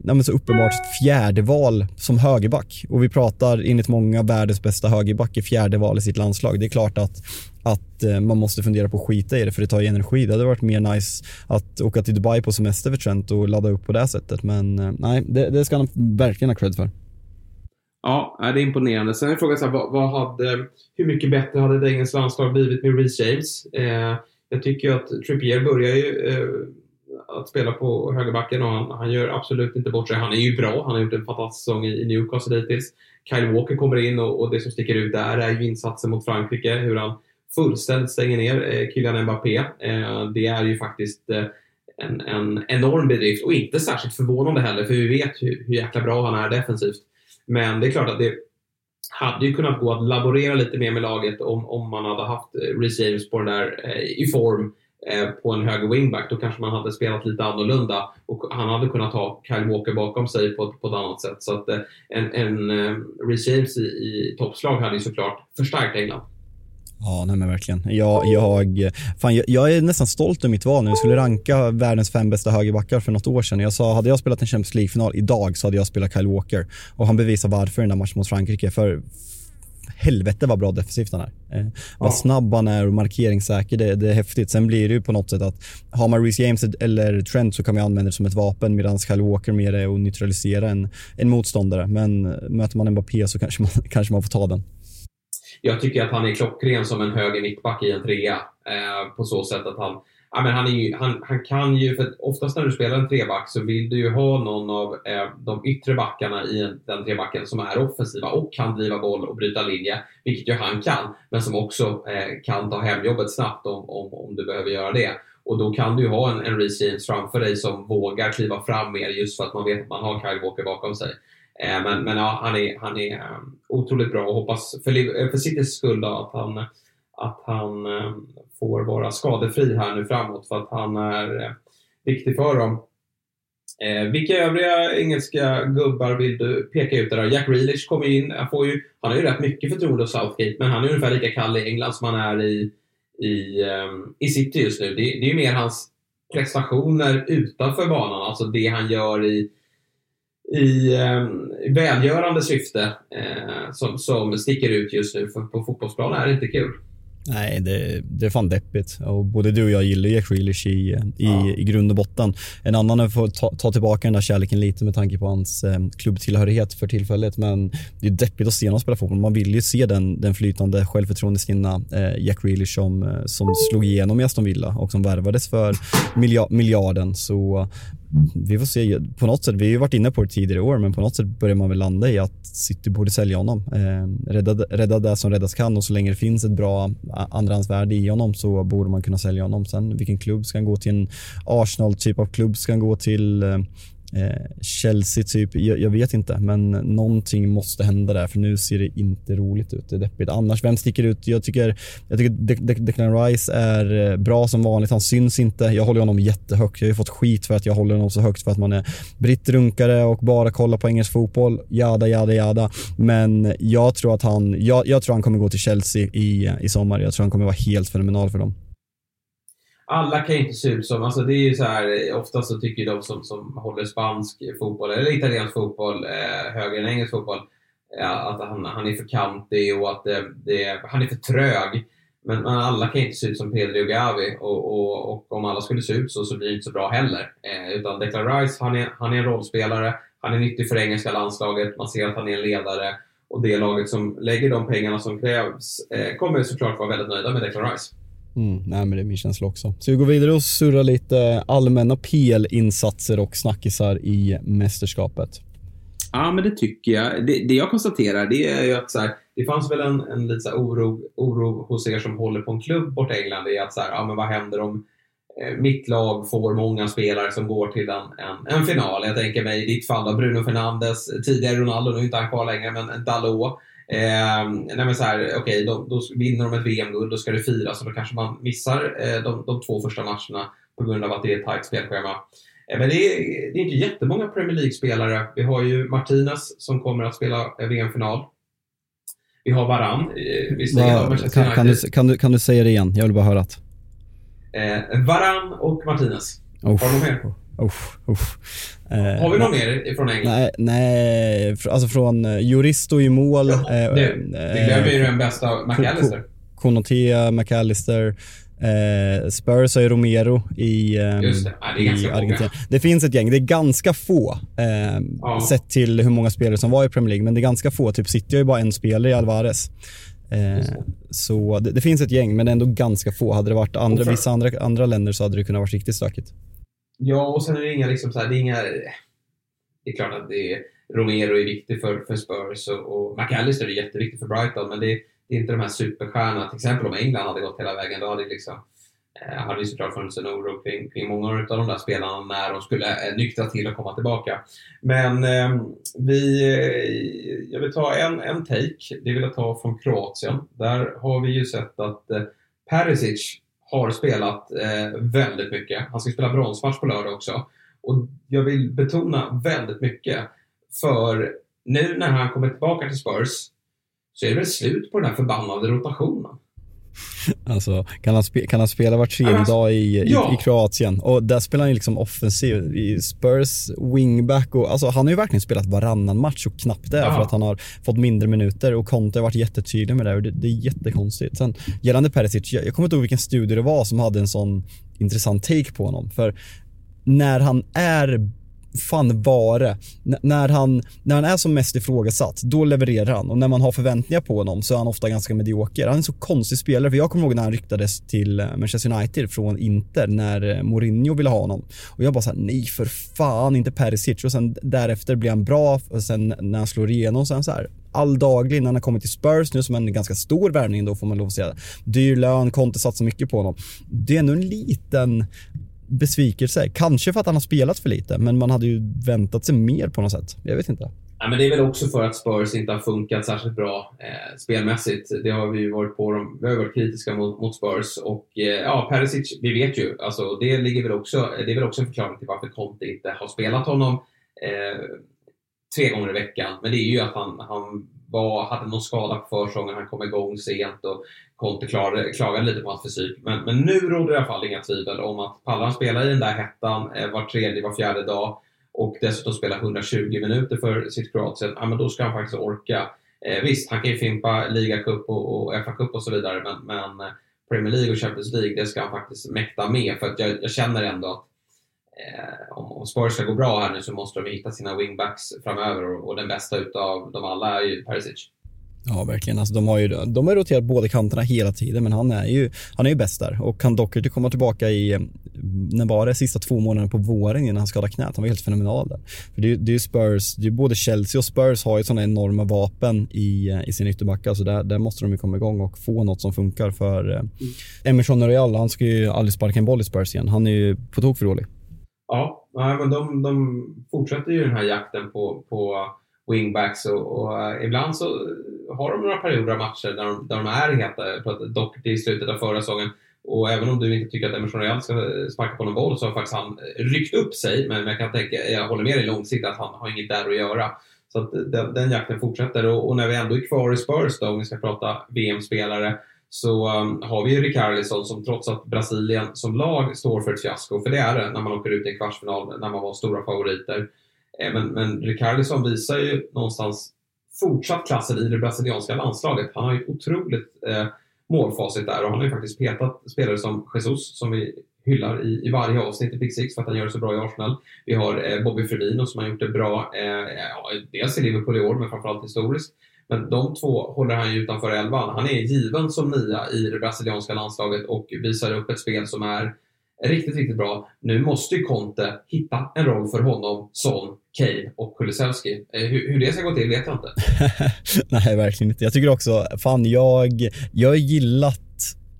nej, så uppenbart fjärde val som högerback. Och vi pratar enligt många världens bästa högerback i fjärde val i sitt landslag. Det är klart att, att eh, man måste fundera på att skita i det för det tar ju energi. Det hade varit mer nice att åka till Dubai på semester för Trent och ladda upp på det sättet. Men eh, nej, det, det ska han verkligen ha cred för. Ja, det är imponerande. Sen är frågan så här, vad, vad hade, hur mycket bättre hade ett engelskt landslag blivit med Reece James? Eh, jag tycker ju att Trippier börjar ju eh, att spela på högerbacken och han, han gör absolut inte bort sig. Han är ju bra. Han har gjort en fantastisk säsong i, i Newcastle hittills. Kyle Walker kommer in och, och, det som sticker ut där är ju insatsen mot Frankrike. Hur han fullständigt stänger ner eh, Kylian Mbappé. Eh, det är ju faktiskt eh, en, en enorm bedrift och inte särskilt förvånande heller för vi vet hur, hur jäkla bra han är defensivt. Men det är klart att det hade ju kunnat gå att laborera lite mer med laget om, om man hade haft eh, Reece James på den där eh, i form Eh, Eh, på en höger wingback, då kanske man hade spelat lite annorlunda och han hade kunnat ha Kyle Walker bakom sig på, på ett annat sätt. Så att eh, en, en eh, Reece James i, i toppslag hade ju såklart förstärkt England. Ja, nej men verkligen. Jag, jag, fan, jag, jag är nästan stolt över mitt val nu. Jag skulle ranka världens fem bästa högerbackar för något år sedan. Jag sa, hade jag spelat en Champions League-final idag så hade jag spelat Kyle Walker. Och han bevisar varför i den där matchen mot Frankrike. För helvete vad bra defensivt han är. Eh, vad snabb han är och markeringssäker, det, det, är häftigt. Sen blir det ju på något sätt att har man Reece James eller Trent så kan man använda det som ett vapen medan Kyle Walker mer är att neutralisera en, en motståndare. Men möter man Mbappé så kanske man, kanske man får ta den. Jag tycker att han är klockren som en höger mittback i en trea. Eh, på så sätt att han Ja, men han, är ju, han, han kan ju, för oftast när du spelar en treback så vill du ju ha någon av eh, de yttre backarna i en, den trebacken som är offensiva och kan driva boll och bryta linje, vilket ju han kan, men som också eh, kan ta hem jobbet snabbt om, om, om du behöver göra det. Och då kan du ju ha en, en Reece James framför dig som vågar kliva fram mer just för att man vet att man har Kyle Walker bakom sig. Eh, men, men ja, han är, han är um, otroligt bra och hoppas för, eh, för Citys skull då, att han, att han eh, får vara skadefri här nu framåt för att han är eh, viktig för dem. Eh, vilka övriga engelska gubbar vill du peka ut där? Jack Grealish kommer in. Han, får ju, han har ju rätt mycket förtroende hos Southgate, men han är ungefär lika kall i England som han är i, i, um, i City just nu. Det, det är ju mer hans prestationer utanför banan, alltså det han gör i, i eh, välgörande syfte eh, som, som sticker ut just nu. För på fotbollsplanen är det inte kul. Nej, det, det är fan deppigt. Och både du och jag gillar Jack Grealish i, i, ja. i grund och botten. En annan är att ta, ta tillbaka den där kärleken lite med tanke på hans eh, klubbtillhörighet för tillfället. Men det är deppigt att se honom spela fotboll. Man vill ju se den, den flytande självförtroendestinna eh, Jack Grealish som, eh, som slog igenom i Aston Villa och som värvades för miljard, miljarden. Så vi får se. På något sätt, vi har ju varit inne på det tidigare i år, men på något sätt börjar man väl landa i att City borde sälja honom. Eh, rädda, rädda det som räddas kan och så länge det finns ett bra andrahandsvärde i honom så borde man kunna sälja honom. Sen vilken klubb ska han gå till? En Arsenal-typ av klubb ska han gå till? Eh, Eh, Chelsea typ, jag, jag, vet inte, men någonting måste hända där för nu ser det inte roligt ut. Det är deppigt. Annars, vem sticker ut? Jag tycker, jag tycker De De Declan Rice är eh, bra som vanligt. Han syns inte. Jag håller honom jättehögt. Jag har ju fått skit för att jag håller honom så högt för att man är brittrunkare och bara kollar på engelsk fotboll. Jada, jada, jada. Men jag tror att han, jag, jag tror han kommer gå till Chelsea i, i sommar. Jag tror han kommer vara helt fenomenal för dem alla kan ju inte se ut som, alltså det är ju så här, eh, oftast så tycker de som, som håller spansk fotboll eller italiensk fotboll eh, högre än engelsk fotboll eh, att han, han är för kantig och att det, det, han är för trög. Men, men, alla kan inte se ut som Pedri och Gavi och, och, och, om alla skulle se ut så, så blir det inte så bra heller. Eh, utan Declan Rice, han är, han är en rollspelare, han är nyttig för engelska landslaget, man ser att han är en ledare och det laget som lägger de pengarna som krävs eh, kommer såklart vara väldigt nöjda med Declan Rice. Mm, nej, men det är min känsla också. Så vi går vidare och surrar lite eh, allmänna PL-insatser och snackisar i mästerskapet. Ja, men det tycker jag. Det, det jag konstaterar det är ju att så här, det fanns väl en, en lite så oro, oro hos er som håller på en klubb borta i England. Är att så här, ja, men vad händer om eh, mitt lag får många spelare som går till en, en, en final? Jag tänker mig i ditt fall då, Bruno Fernandes, tidigare Ronaldo, nu är inte han kvar längre, men Dalot. Eh, nej men så här, okay, då, då, vinner de ett VM-guld, då ska det firas och då kanske man missar eh, de, de, två första matcherna på grund av att det är ett tajt spelschema. Eh, men det är, det är inte jättemånga Premier League-spelare. Vi har ju Martinez som kommer att spela eh, VM-final. Vi har Varann. Eh, vi Va, kan, kan, du, kan, du, kan du säga det igen? Jag vill bara höra att. Eh, Varann och Martinez. Oh. Har du mer? Usch, usch. Eh, Har vi någon mer från England? Nej, nej alltså från uh, Juristo i mål. Ja, eh, vi glömmer ju den bästa McAllister. Konotea, McAllister. Eh, Spurs har ju Romero i, eh, det. Ja, det i Argentina. Det finns ett gäng, det är ganska få eh, ja. sett till hur många spelare som var i Premier League, men det är ganska få. Typ City har ju bara en spelare i Alvarez. Eh, så det, det, finns ett gäng, men ändå ganska få. Hade det varit andra, vissa andra, andra länder så hade det kunnat vara riktigt stökigt. Ja, och sen är det inga liksom så här, det är inga... Det är klart att det är, Romero är viktig för, för Spurs och, och McAllister är jätteviktig för Brighton, men det, det är inte de här superstjärnorna. Till exempel om England hade gått hela vägen, då hade det liksom eh, hade ju såklart funnits en oro kring, kring många av de där spelarna när de skulle eh, nyktra till och komma tillbaka. Men eh, vi, eh, jag vill ta en, en take, det vill jag ta från Kroatien. Där har vi ju sett att eh, Perisic har spelat eh, väldigt mycket. Han ska spela bronsmatch på lördag också. Och jag vill betona väldigt mycket, för nu när han kommer tillbaka till Spurs så är det väl slut på den här förbannade rotationen. Alltså, kan han, spe, kan han spela var tredje alltså, dag i, ja. i, i, Kroatien? Och där spelar han ju liksom offensiv. I Spurs wingback och alltså han har ju verkligen spelat varannan match och knappt det ja. för att han har fått mindre minuter och Conte har varit jättetydlig med det och det, det är jättekonstigt. Sen gällande Perisic, jag, jag kommer inte ihåg vilken studie det var som hade en sån intressant take på honom. För när han är fan vare! N när, han, när han är som mest ifrågasatt, då levererar han. Och när man har förväntningar på honom så är han ofta ganska medioker. Han är en så konstig spelare, för jag kommer ihåg när han ryktades till eh, Manchester United från Inter, när eh, Mourinho ville ha honom. Och jag bara såhär, nej för fan, inte Perisic. Och sen därefter blir han bra, och sen när han slår igenom så är han så här, alldaglig när han har kommit till Spurs nu som en ganska stor värvning då får man lov att säga. Dyr lön, Conte satsar mycket på honom. Det är nog en liten besvikelse. Kanske för att han har spelat för lite, men man hade ju väntat sig mer på något sätt. Jag vet inte. Ja, men det är väl också för att Spurs inte har funkat särskilt bra eh, spelmässigt. Det har vi ju varit på dem. Vi har varit kritiska mot, mot Spurs och eh, ja, Perisic, vi vet ju, alltså det ligger väl också, det är väl också en förklaring till varför Conte inte har spelat honom eh, tre gånger i veckan. Men det är ju att han, han var, hade någon skada på försången, han kom igång sent och Conte klagade, lite på hans fysik. Men, men nu råder det i alla fall inga tvivel om att pallar spelar spela i den där hettan eh, var tredje, var fjärde dag och dessutom spela 120 minuter för sitt Kroatien, ja men då ska han faktiskt orka. Eh, visst, han kan ju fimpa ligacup och, och FA-cup och så vidare, men, men eh, Premier League och Champions League, det ska han faktiskt mäkta med. För att jag, jag känner ändå att eh, om, om Spurs ska gå bra här nu så måste de hitta sina wingbacks framöver och, och den bästa utav dem alla är ju Perisic. Ja, verkligen. Alltså, de, har ju, de har roterat båda kanterna hela tiden, men han är ju, han är ju bäst där. Och kan Docherty komma tillbaka i, när var det, sista två månaderna på våren innan han skadade knät. Han var helt fenomenal där. För det, det är ju Spurs, det är både Chelsea och Spurs har ju sådana enorma vapen i, i sin ytterbackar, så där, där måste de ju komma igång och få något som funkar för mm. Emerson Royal, han ska ju aldrig sparka en boll i Spurs igen. Han är ju på tok för dålig. Ja, men de, de fortsätter ju den här jakten på, på wingbacks och, och eh, ibland så har de några perioder av matcher där de, där de är heta. Jag pratade dock i slutet av förra säsongen och även om du inte tycker att Emerson Real ska sparka på någon boll så har faktiskt han ryckt upp sig. Men jag kan tänka, jag håller med dig långsiktigt att han har inget där att göra. Så att den, den jakten fortsätter och, och, när vi ändå är kvar i Spurs då, om vi ska prata VM-spelare, så um, har vi ju Rickarlison som trots att Brasilien som lag står för ett fiasko, för det är det när man åker ut i en kvartsfinal när man var stora favoriter. Eh, men, men Rickarlison visar ju någonstans fortsatt klassen i det brasilianska landslaget. Han har ju otroligt eh, målfacit där och han har ju faktiskt petat spelare som Jesus som vi hyllar i, i varje avsnitt i Big Six för att han gör det så bra i Arsenal. Vi har eh, Bobby Firmino som har gjort det bra, eh, ja, dels i Liverpool i år men framförallt historiskt. Men de två håller han ju utanför elvan. Han är given som nia i det brasilianska landslaget och visar upp ett spel som är riktigt, riktigt bra. Nu måste ju Conte hitta en roll för honom som Kane och Kulusevski. Eh, hur, hur det ska gå till vet jag inte. Nej, verkligen inte. Jag tycker också, fan jag, jag har gillat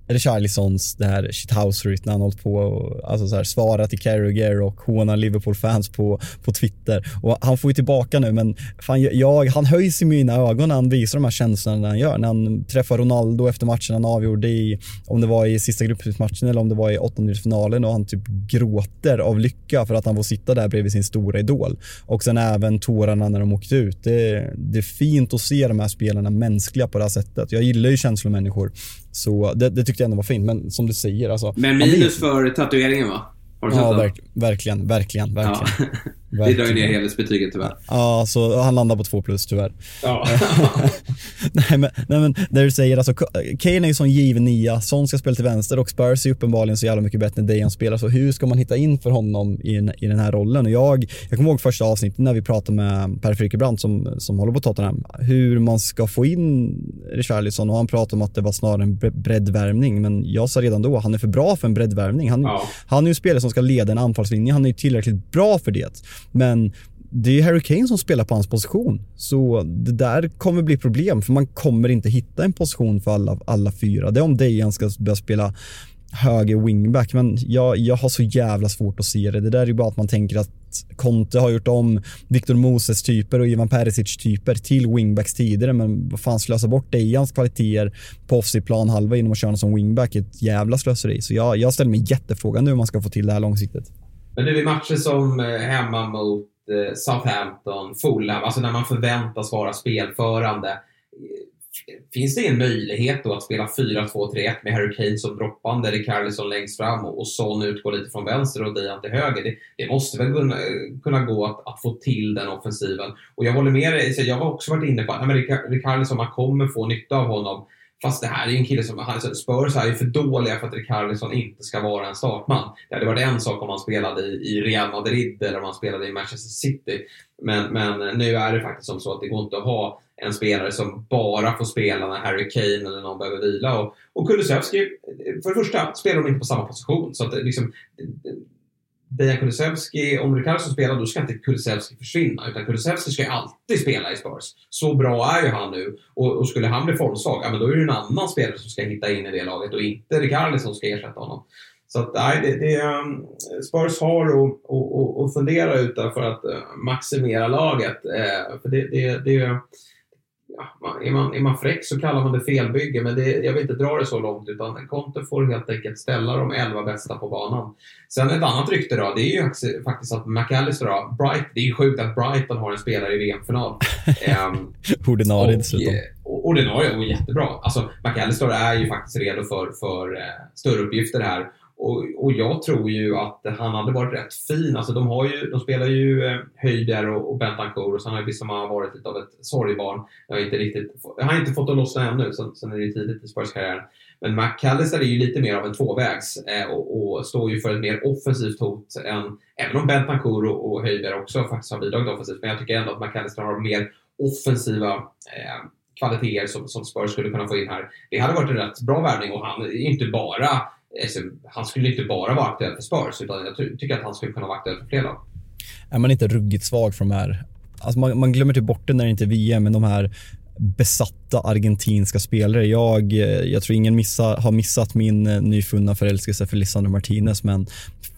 Richarlisons det här shithouseryt när han hållit på och alltså så här, svara till Carragher och håna Liverpool-fans på, på Twitter. Och han får ju tillbaka nu men fan, jag, han höjs i mina ögon när han visar de här känslorna när han gör. När han träffar Ronaldo efter matchen han avgjorde i, om det var i sista gruppmatchen eller om det var i åttondelsfinalen och han typ gråter av lycka för att han får sitta där bredvid sin stora idol. Och sen även tårarna när de åkte ut. Det, det är fint att se de här spelarna mänskliga på det här sättet. Jag gillar ju känslomänniskor. Så det, det tyckte jag ändå var fint, men som du säger alltså. Men minus för tatueringen va? Har du ja, verk, verkligen, verkligen, verkligen. Ja. Det drar ju ner helhetsbetyget tyvärr. Ja, så han landar på två plus tyvärr. Ja. nej, men, nej men när du säger alltså, Kane är ju sån given nia, Son ska spela till vänster och Spurs är uppenbarligen så jävla mycket bättre än Dejan spelar. Så hur ska man hitta in för honom i, i den här rollen? Och jag, jag kommer ihåg första avsnittet när vi pratade med Per Frykebrant som, som håller på Tottenham, hur man ska få in Richarlison och han pratade om att det var snarare en breddvärmning. Men jag sa redan då, han är för bra för en breddvärmning. Han, ja. han är ju en spelare som ska leda en anfallslinje, han är ju tillräckligt bra för det. Men det är Harry Kane som spelar på hans position. Så det där kommer bli problem för man kommer inte hitta en position för alla, alla fyra. Det är om Dejan ska börja spela höger wingback men jag, jag har så jävla svårt att se det. Det där är ju bara att man tänker att Conte har gjort om Victor Moses typer och Ivan Perisic typer till wingbacks tidigare men vad fan slösa bort Dejans kvaliteter på offside plan halva genom att köra som wingback är ett jävla slöseri. Så jag, jag ställer mig jättefrågan nu hur man ska få till det här långsiktigt. Men nu i matcher som eh, hemma mot eh, Southampton, Fulham, alltså när man förväntas vara spelförande. Eh, finns det ingen möjlighet då att spela 4-2-3-1 med Harry Kane som droppande, Rikarlison längst fram och Son utgår lite från vänster och Dejan till höger? Det, det måste väl kunna, kunna gå att, att, få till den offensiven. Och jag håller med dig, jag har också varit inne på att Rikarlison, man kommer få nytta av honom. Fast det här är ju en kille som, alltså Spurs är ju för dåliga för att Rikarlison inte ska vara en startman. Det hade varit en sak om han spelade i, Real Madrid eller om han spelade i Manchester City. Men, men nu är det faktiskt som så att det går inte att ha en spelare som bara får spela när Harry Kane eller någon behöver vila. Och, och Kulusevski, för det första spelar de inte på samma position. Så att det, liksom, Dejan Kulusevski, om Ricardo spelar då ska inte Kulusevski försvinna. Utan Kulusevski ska alltid spela i Spurs. Så bra är ju han nu. Och, och skulle han bli formsvag, ja men då är det en annan spelare som ska hitta in i det laget och inte Riccardi som ska ersätta honom. Så att, nej, det, det, um, Spurs har att fundera ut för att uh, maximera laget. Uh, för det, det, det ja, är, man, är man fräck så kallar man det felbygge, men det, jag vill inte dra det så långt utan Conte får helt enkelt ställa de elva bästa på banan. Sen ett annat rykte då, det är ju faktiskt att McAllister då, Bright, det är ju sjukt att Brighton har en spelare i VM-final. um, ordinarie dessutom. Ordinarie och jättebra. Alltså McAllister är ju faktiskt redo för, för uh, större uppgifter här. Och, och, jag tror ju att han hade varit rätt fin. Alltså de, har ju, de spelar ju eh, Höjder och, och Bentancourt och sen har ju Bissoma varit lite av ett sorgbarn. Jag har inte, riktigt, jag har inte fått att lossna ännu, sen, sen är det tidigt i Spurs karriär. Men McAllister är ju lite mer av en tvåvägs eh, och, och, står ju för ett mer offensivt hot än, även om Bentancourt och, och Höjder också faktiskt har bidragit offensivt. Men jag tycker ändå att McAllister har mer offensiva eh, kvaliteter som, som Spurs skulle kunna få in här. Det hade varit en rätt bra värvning och han är ju inte bara Eh, han skulle inte bara vara aktuell för Spurs, utan jag tycker att han skulle kunna vara aktuell för fler lag. Är man inte ruggigt svag för de här Alltså man, man glömmer typ bort det när det inte är VM, men de här besatta argentinska spelare. Jag, eh, jag tror ingen missa, har missat min eh, nyfunna förälskelse för Lisandro Martinez, men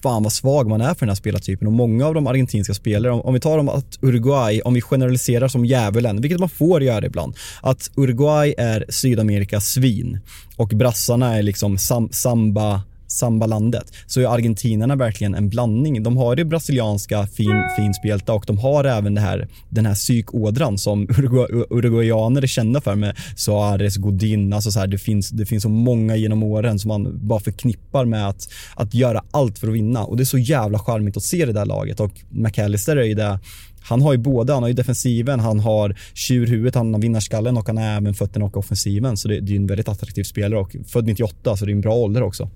fan vad svag man är för den här spelartypen och många av de argentinska spelare, om, om vi tar dem att Uruguay, om vi generaliserar som djävulen, vilket man får göra ibland, att Uruguay är Sydamerikas svin och brassarna är liksom sam, samba sambalandet så är argentinarna verkligen en blandning. De har det brasilianska fin, finspelta och de har även det här, den här psykådran som uruguayaner är kända för med Suarez, Godin, alltså så här, det, finns, det finns så många genom åren som man bara förknippar med att, att göra allt för att vinna och det är så jävla charmigt att se det där laget och McAllister är ju det han har ju både, han har ju defensiven, han har tjurhuvudet, han har vinnarskallen och han har även fötterna och offensiven. Så det, det är en väldigt attraktiv spelare och född 98 så det är en bra ålder också.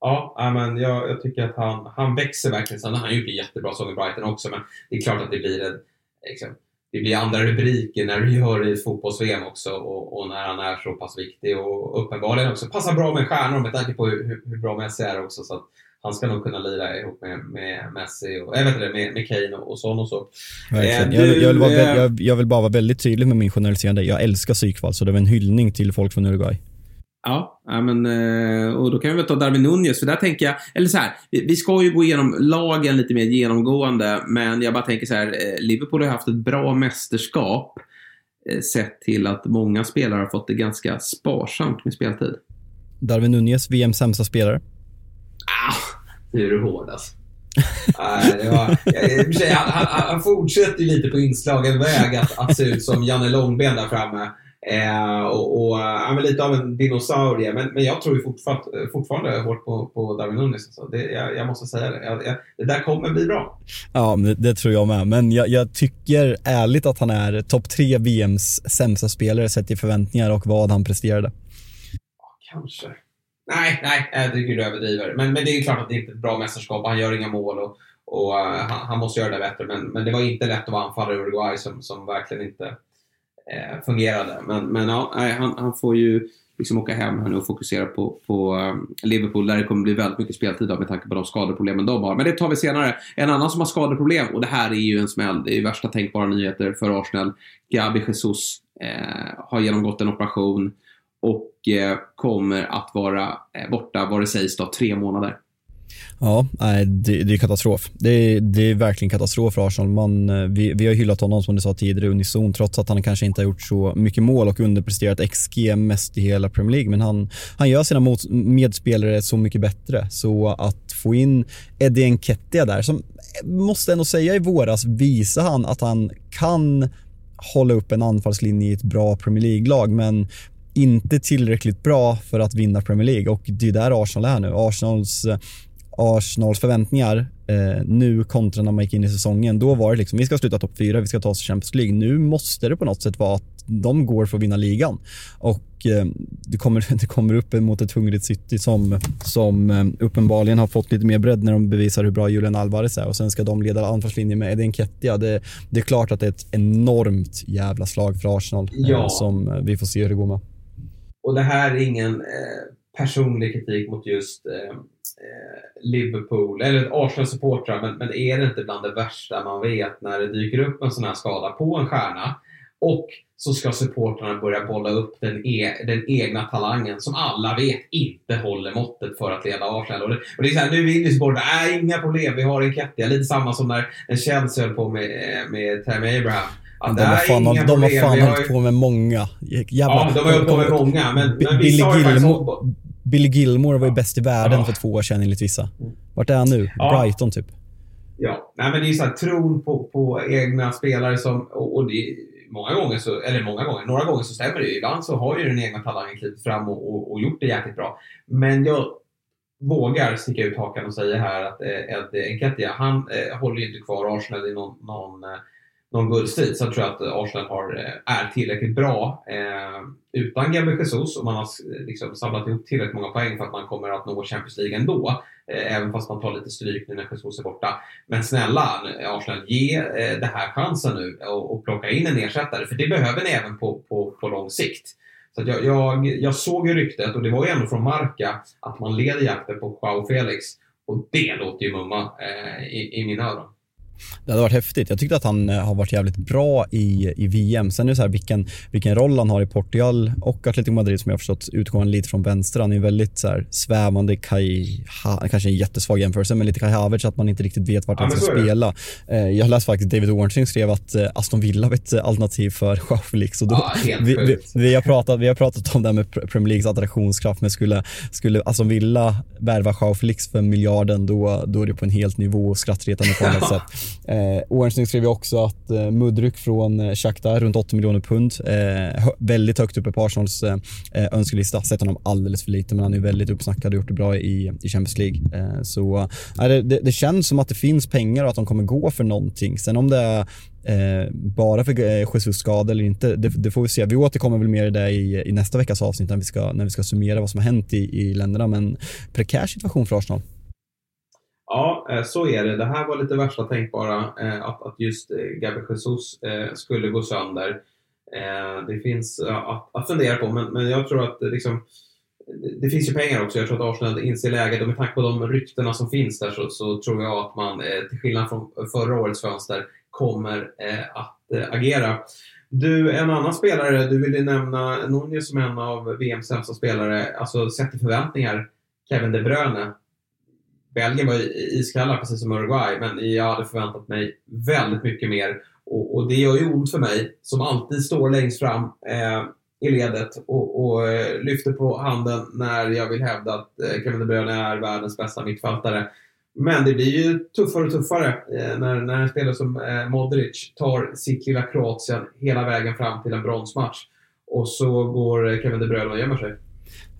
Ja, men jag, jag, tycker att han, han växer verkligen. Sen har han gjort en jättebra säsong i Brighton också, men det är klart att det blir en, liksom, det blir andra rubriker när du gör det i fotbolls-VM också och, och, när han är så pass viktig och uppenbarligen också passar bra med stjärnor med tanke på hur, hur bra Messi är också. Så att han ska nog kunna lira ihop med, med Messi och, jag vet inte, med, med Kane och, och sån och så. Verkligen. Eh, jag, jag, vill vara, eh, jag, jag, vill bara vara väldigt tydlig med min generaliserande. Jag älskar psykfall, så det var en hyllning till folk från Uruguay. Ja, men, eh, och då kan vi väl ta Darwin Nunez, för där tänker jag, eller så här, vi ska ju gå igenom lagen lite mer genomgående, men jag bara tänker så här, eh, Liverpool har haft ett bra mästerskap eh, sett till att många spelare har fått det ganska sparsamt med speltid. Darwin Nunez, VMs sämsta spelare. Ah, nu är du hård alltså. Nej, var, jag, han, han, han fortsätter lite på inslagen väg att, att se ut som Janne Långben där framme. Eh, och, och ja, lite av en dinosaurie. Men, men jag tror ju fortfarande, fortfarande hårt på, på Darwin Nunes. Alltså. Det, jag, jag, måste säga det. Jag, jag, det där kommer bli bra. Ja, det, det tror jag med. Men jag, jag tycker ärligt att han är topp tre VMs sämsta spelare sett till förväntningar och vad han presterade. kanske. Nej, nej, jag tycker du överdriver. Men, men det är klart att det inte är ett bra mästerskap. Han gör inga mål och, och uh, han, han, måste göra det bättre. Men, men det var inte lätt att vara anfallare i Uruguay som, som verkligen inte eh, fungerade. Men, men ja, han, han får ju liksom åka hem här nu och fokusera på, på eh, Liverpool där det kommer bli väldigt mycket speltid med tanke på de skadeproblemen de har. Men det tar vi senare. En annan som har skadeproblem, och det här är ju en smäll, det är ju värsta tänkbara nyheter för Arsenal. Gabi Jesus eh, har genomgått en operation och eh, kommer att vara eh, borta, vad det sägs då, tre månader. Ja, nej, det, det är katastrof. Det är, det är verkligen katastrof för Arsenal. Man, eh, vi, vi har hyllat honom som du sa tidigare unison trots att han kanske inte har gjort så mycket mål och underpresterat XG mest i hela Premier League. Men han, han gör sina mot, medspelare så mycket bättre. Så att få in Eddie Nketiah där, som eh, måste ändå säga i våras visar han att han kan hålla upp en anfallslinje i ett bra Premier League-lag, men inte tillräckligt bra för att vinna Premier League och det är där Arsenal är nu. Arsenals eh, Arsenals förväntningar eh, nu kontra när man gick in i säsongen, då var det liksom vi ska sluta topp fyra, vi ska ta oss till Champions League. Nu måste det på något sätt vara att de går för att vinna ligan och eh, det, kommer, det kommer upp mot ett hungrigt City som, som eh, uppenbarligen har fått lite mer bredd när de bevisar hur bra Julian Alvarez är och sen ska de leda anfallslinjen med Edin Kettia. Det, det är klart att det är ett enormt jävla slag för Arsenal eh, ja. som vi får se hur det går med. Och det här är ingen eh, personlig kritik mot just eh, Eh, Liverpool, eller Arsenal-supportrar, men, men är det inte bland det värsta man vet när det dyker upp en sån här skada på en stjärna och så ska supportrarna börja bolla upp den, e den egna talangen som alla vet inte håller måttet för att leda Arsenal. Och det, och det är så här, nu vill supportrarna, nej inga problem, vi har en Kettia. Lite samma som när, när Chelsea höll på med, med Tammy Abraham. Att de har fan, de har fan hållit på med många. Jävla, ja, de har hållit på med många. Men, men ju faktiskt Billy Gilmore var ju bäst i världen ja. för två år sedan enligt vissa. Vart är han nu? Ja. Brighton typ? Ja, Nej, men det är så här, tron på, på egna spelare som... Och, och det, många gånger, så, eller många gånger, några gånger så stämmer det. Ibland så har ju den egna talangen klivit fram och, och, och, gjort det jäkligt bra. Men jag vågar sticka ut hakan och säga här att eh, Ed Nketiah, han eh, håller ju inte kvar Arsenal i någon, någon eh, någon guldstrid så jag tror jag att Arsenal har, eh, är tillräckligt bra eh, utan Gabriel Jesus och man har eh, liksom samlat ihop tillräckligt många poäng för att man kommer att nå Champions League ändå. Eh, även fast man tar lite stryk nu när Jesus är borta. Men snälla Arsenal, ge eh, det här chansen nu och, och plocka in en ersättare för det behöver ni även på, på, på lång sikt. Så jag, jag, jag såg ju ryktet och det var ju ändå från Marca att man leder jakten på Joao Felix och det låter ju mumma eh, i, i mina öron. Det hade varit häftigt. Jag tyckte att han eh, har varit jävligt bra i, i VM. Sen är det så här vilken, vilken roll han har i Portugal och Atletico Madrid som jag har förstått utgår han lite från vänster. Han är väldigt så här, svävande Kai, ha, kanske en jättesvag jämförelse, men lite Kai Havertz att man inte riktigt vet vart ja, han ska spela. Eh, jag läste faktiskt David Ornstein skrev att eh, Aston Villa var ett alternativ för Joao Felix. Och då, ja, vi, vi, vi, har pratat, vi har pratat om det här med Premier Leagues attraktionskraft, men skulle, skulle Aston Villa värva Joao Felix för miljarden, då, då är det på en helt nivå skrattretande på alla sätt. Eh, Orange skrev ju också att eh, Mudryk från eh, Shakhtar, runt 80 miljoner pund. Eh, väldigt högt uppe på Arsenals eh, eh, önskelista. Sett honom alldeles för lite, men han är väldigt uppsnackad och gjort det bra i, i Champions League. Eh, så eh, det, det, det, känns som att det finns pengar och att de kommer gå för någonting. Sen om det är Eh, bara för eh, Jesus skada eller inte, det, det, får vi se. Vi återkommer väl mer i det i, i nästa veckas avsnitt när vi, ska, när vi ska summera vad som har hänt i, i länderna. Men prekär situation för Arsenal. Ja, eh, så är det. Det här var lite värsta tänkbara, eh, att, att just eh, Gabriel Jesus skulle gå sönder. Det finns att, att fundera på, men, men jag tror att liksom, det finns ju pengar också. Jag tror att Arsenal inser läget och med tanke på de ryktena som finns där så, så tror jag att man, till skillnad från förra årets fönster, kommer att agera. Du, en annan spelare, du ville nämna Nunez som en av VMs sämsta spelare, alltså sett till förväntningar, Kevin De Bruyne. Belgien var iskalla precis som Uruguay, men jag hade förväntat mig väldigt mycket mer. Och, och det gör ju ont för mig, som alltid står längst fram eh, i ledet och, och eh, lyfter på handen när jag vill hävda att eh, Kevin De Bruyne är världens bästa mittfältare. Men det blir ju tuffare och tuffare eh, när, när en spelare som eh, Modric tar sitt lilla Kroatien hela vägen fram till en bronsmatch. Och så går eh, Kevin De Bruyne och gömmer sig.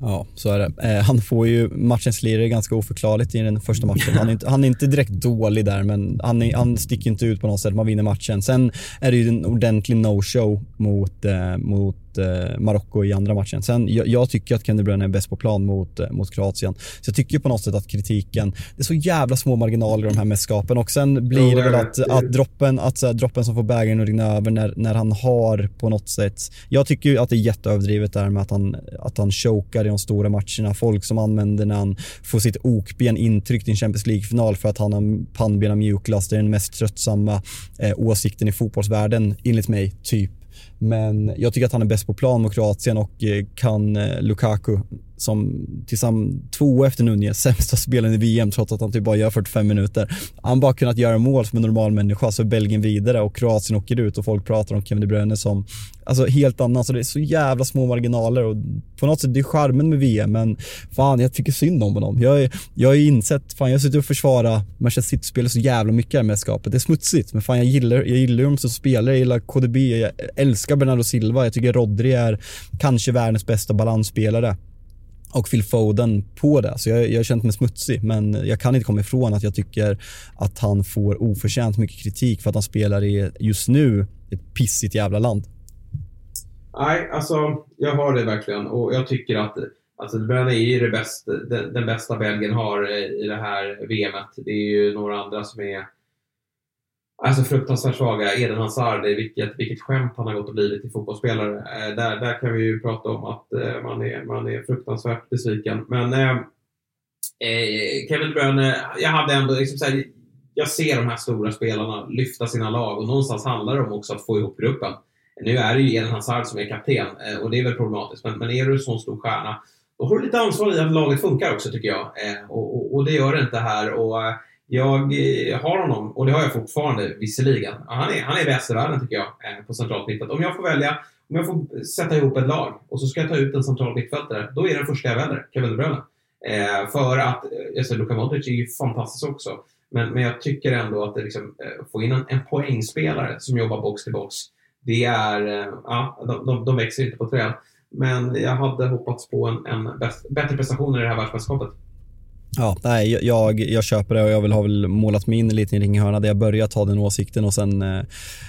Ja, så är det. Eh, han får ju matchens lirare ganska oförklarligt i den första matchen. Han är inte, han är inte direkt dålig där, men han, är, han sticker inte ut på något sätt. Man vinner matchen. Sen är det ju en ordentlig no-show mot, eh, mot eh, Marocko i andra matchen. Sen, jag, jag tycker att Kenny Bruyne är bäst på plan mot, eh, mot Kroatien. Så jag tycker på något sätt att kritiken, det är så jävla små marginaler i de här mästerskapen och sen blir det väl att, att droppen, att, så här, droppen som får bägaren att rinna över när, när han har på något sätt, jag tycker att det är jätteöverdrivet där med att han, att han chokar de stora matcherna. Folk som använder när han får sitt okben intryckt i en Champions League-final för att han har pannben av mjukglass. Det är den mest tröttsamma eh, åsikten i fotbollsvärlden, enligt mig, typ men jag tycker att han är bäst på plan mot Kroatien och eh, kan eh, Lukaku som tillsammans två efter Nunez, sämsta spelaren i VM trots att han typ bara gör 45 minuter. Han bara kunnat göra mål som en normal människa så är Belgien vidare och Kroatien åker ut och folk pratar om Kevin De Bruyne som alltså helt annan. Så det är så jävla små marginaler och på något sätt det är charmen med VM men fan jag tycker synd om honom. Jag, jag har ju insett, fan jag har suttit och försvarat Manchester City-spelet så jävla mycket i här mästerskapet. Det är smutsigt men fan jag gillar, jag gillar dem som spelare, jag gillar KDB, jag älskar Bernardo Silva, jag tycker Rodri är kanske världens bästa balansspelare och Phil Foden på det. Så jag, jag har känt mig smutsig, men jag kan inte komma ifrån att jag tycker att han får oförtjänt mycket kritik för att han spelar i, just nu, ett pissigt jävla land. Nej, alltså jag har det verkligen och jag tycker att Alltså Bränne är ju det bästa, den, den, bästa Belgien har i det här VMet. Det är ju några andra som är Alltså fruktansvärt svaga. Eden Hazard, vilket, vilket skämt han har gått och blivit till fotbollsspelare. Eh, där, där kan vi ju prata om att eh, man, är, man är fruktansvärt besviken. Men eh, eh Kevin De Bruyne, jag hade ändå liksom så här, jag ser de här stora spelarna lyfta sina lag och någonstans handlar det om också att få ihop gruppen. Nu är det ju Eden Hazard som är kapten eh, och det är väl problematiskt, men, men är du en sån stor stjärna då har du lite ansvar i att laget funkar också tycker jag. Eh, och, och, och, det gör det inte här. Och, eh, jag eh, har honom, och det har jag fortfarande visserligen. Han är, han är bäst i världen tycker jag eh, på centralt mittfält. Om jag får välja, om jag får sätta ihop ett lag och så ska jag ta ut en central mittfältare, då är den första jag väljer, Kevin De Bruyne. Eh, för att, alltså Luka Modric är ju fantastisk också. Men, men jag tycker ändå att det liksom, få in en, en poängspelare som jobbar box till box, det är, ja, de, de, de växer inte på träd. Men jag hade hoppats på en, en bäst, bättre prestation i det här världsmästerskapet. Ja, nej, jag, jag köper det och jag vill ha väl målat mig in i liten ringhörna där jag börjar ta den åsikten och sen eh,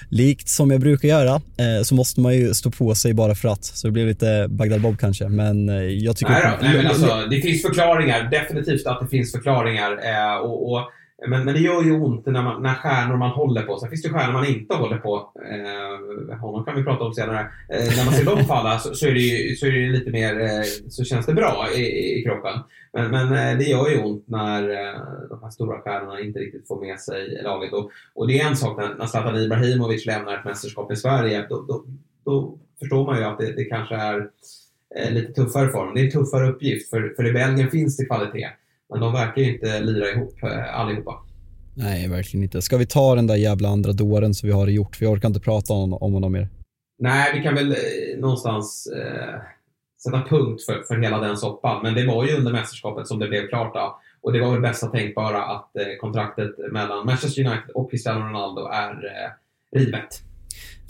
likt som jag brukar göra eh, så måste man ju stå på sig bara för att. Så det blir lite Bagdad Bob kanske, men eh, jag tycker... Nej, då, nej men alltså, det finns förklaringar, definitivt att det finns förklaringar eh, och, och men, men det gör ju ont när, man, när stjärnor man håller på. Sen finns det stjärnor man inte håller på. Eh, honom kan vi prata om senare. Eh, när man ser dem falla så, så, är det ju, så är det lite mer, eh, så känns det bra i, i kroppen. Men, men eh, det gör ju ont när eh, de här stora stjärnorna inte riktigt får med sig laget. Och, och det är en sak när, när Zlatan Ibrahimovic lämnar ett mästerskap i Sverige. Då, då, då förstår man ju att det, det kanske är eh, lite tuffare för honom. Det är en tuffare uppgift. För, för i Belgien finns det kvalitet. Men de verkar ju inte lira ihop eh, allihopa. Nej, verkligen inte. Ska vi ta den där jävla andra dåren som vi har gjort? För jag orkar inte prata om, om honom mer. Nej, vi kan väl eh, någonstans eh, sätta punkt för, för hela den soppan. Men det var ju under mästerskapet som det blev klart. Då. Och det var väl bästa tänkbara att eh, kontraktet mellan Manchester United och Cristiano Ronaldo är eh, rivet.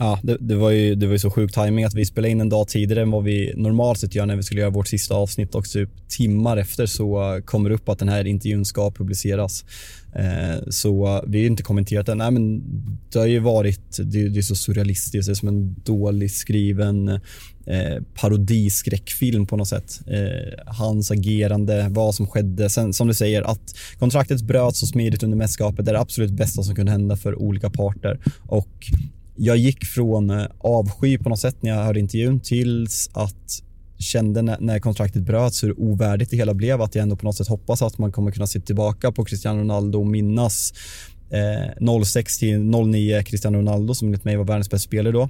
Ja, det, det, var ju, det var ju så sjuk timing att vi spelade in en dag tidigare än vad vi normalt sett gör när vi skulle göra vårt sista avsnitt och typ timmar efter så kommer det upp att den här intervjun ska publiceras. Eh, så vi har inte kommenterat den. Nej, men det har ju varit, det, det är så surrealistiskt, det är som en dåligt skriven eh, parodiskräckfilm på något sätt. Eh, hans agerande, vad som skedde. Sen som du säger att kontraktet bröts så smidigt under mästerskapet är det absolut bästa som kunde hända för olika parter och jag gick från eh, avsky på något sätt när jag hörde intervjun tills att kände när, när kontraktet bröts hur ovärdigt det hela blev att jag ändå på något sätt hoppas att man kommer kunna se tillbaka på Cristiano Ronaldo och minnas eh, 06 till 09 Cristiano Ronaldo som enligt mig var världens bästa spelare då.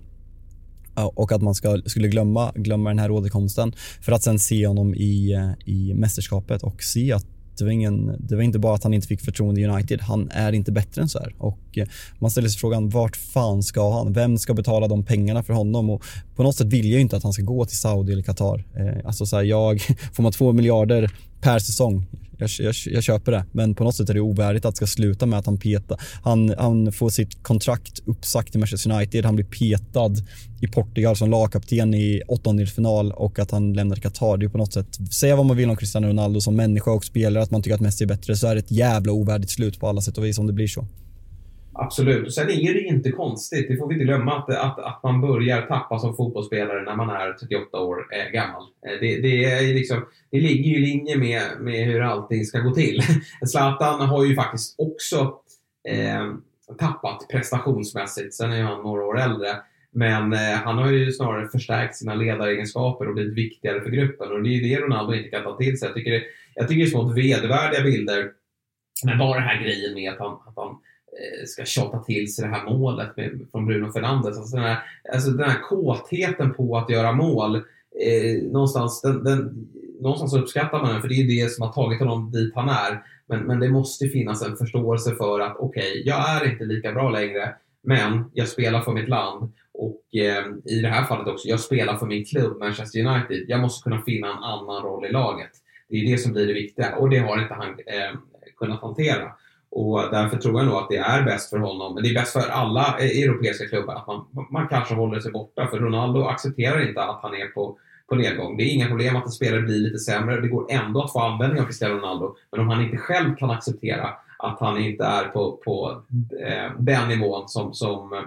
Och att man ska, skulle glömma, glömma den här återkomsten för att sen se honom i, eh, i mästerskapet och se att det var, ingen, det var inte bara att han inte fick förtroende i United, han är inte bättre än så här. Och eh, man ställer sig frågan, vart fan ska han? Vem ska betala de pengarna för honom? Och på något sätt vill jag inte att han ska gå till Saudi eller Qatar. Eh, alltså så här, jag, får man två miljarder per säsong, jag, jag, jag, köper det. Men på något sätt är det ovärdigt att det ska sluta med att han petar. Han, han får sitt kontrakt uppsagt i Manchester United. Han blir petad i Portugal som lagkapten i åttondelsfinal och att han lämnar Qatar. Det är på något sätt, säga vad man vill om Cristiano Ronaldo som människa och spelare, att man tycker att Messi är bättre, så är det ett jävla ovärdigt slut på alla sätt och vis om det blir så. Absolut. Och sen är det inte konstigt, det får vi inte glömma, att, att, att man börjar tappa som fotbollsspelare när man är 38 år eh, gammal. Eh, det, det, är liksom, det ligger ju i linje med, med hur allting ska gå till. Zlatan har ju faktiskt också eh, tappat prestationsmässigt. Sen är han några år äldre. Men eh, han har ju snarare förstärkt sina ledaregenskaper och blivit viktigare för gruppen. Och det är ju det Ronaldo inte kan ta till sig. Jag tycker det, jag tycker det är smått vedervärdiga bilder. Men bara den här grejen med att han, att han Eh, ska tjata till sig det här målet med, från Bruno Fernandes. Alltså den, här, alltså den här kåtheten på att göra mål, eh, någonstans, den, den, någonstans uppskattar man den för det är det som har tagit honom dit han är. Men, men det måste finnas en förståelse för att okej, okay, jag är inte lika bra längre, men jag spelar för mitt land och eh, i det här fallet också, jag spelar för min klubb Manchester United. Jag måste kunna finna en annan roll i laget. Det är det som blir det viktiga och det har inte han eh, kunnat hantera. Och därför tror jag nog att det är bäst för honom, men det är bäst för alla europeiska klubbar att man, man kanske håller sig borta. För Ronaldo accepterar inte att han är på, på nedgång. Det är inga problem att en spelare blir lite sämre. Det går ändå att få användning av Cristiano Ronaldo. Men om han inte själv kan acceptera att han inte är på, på eh, den nivån som, som eh,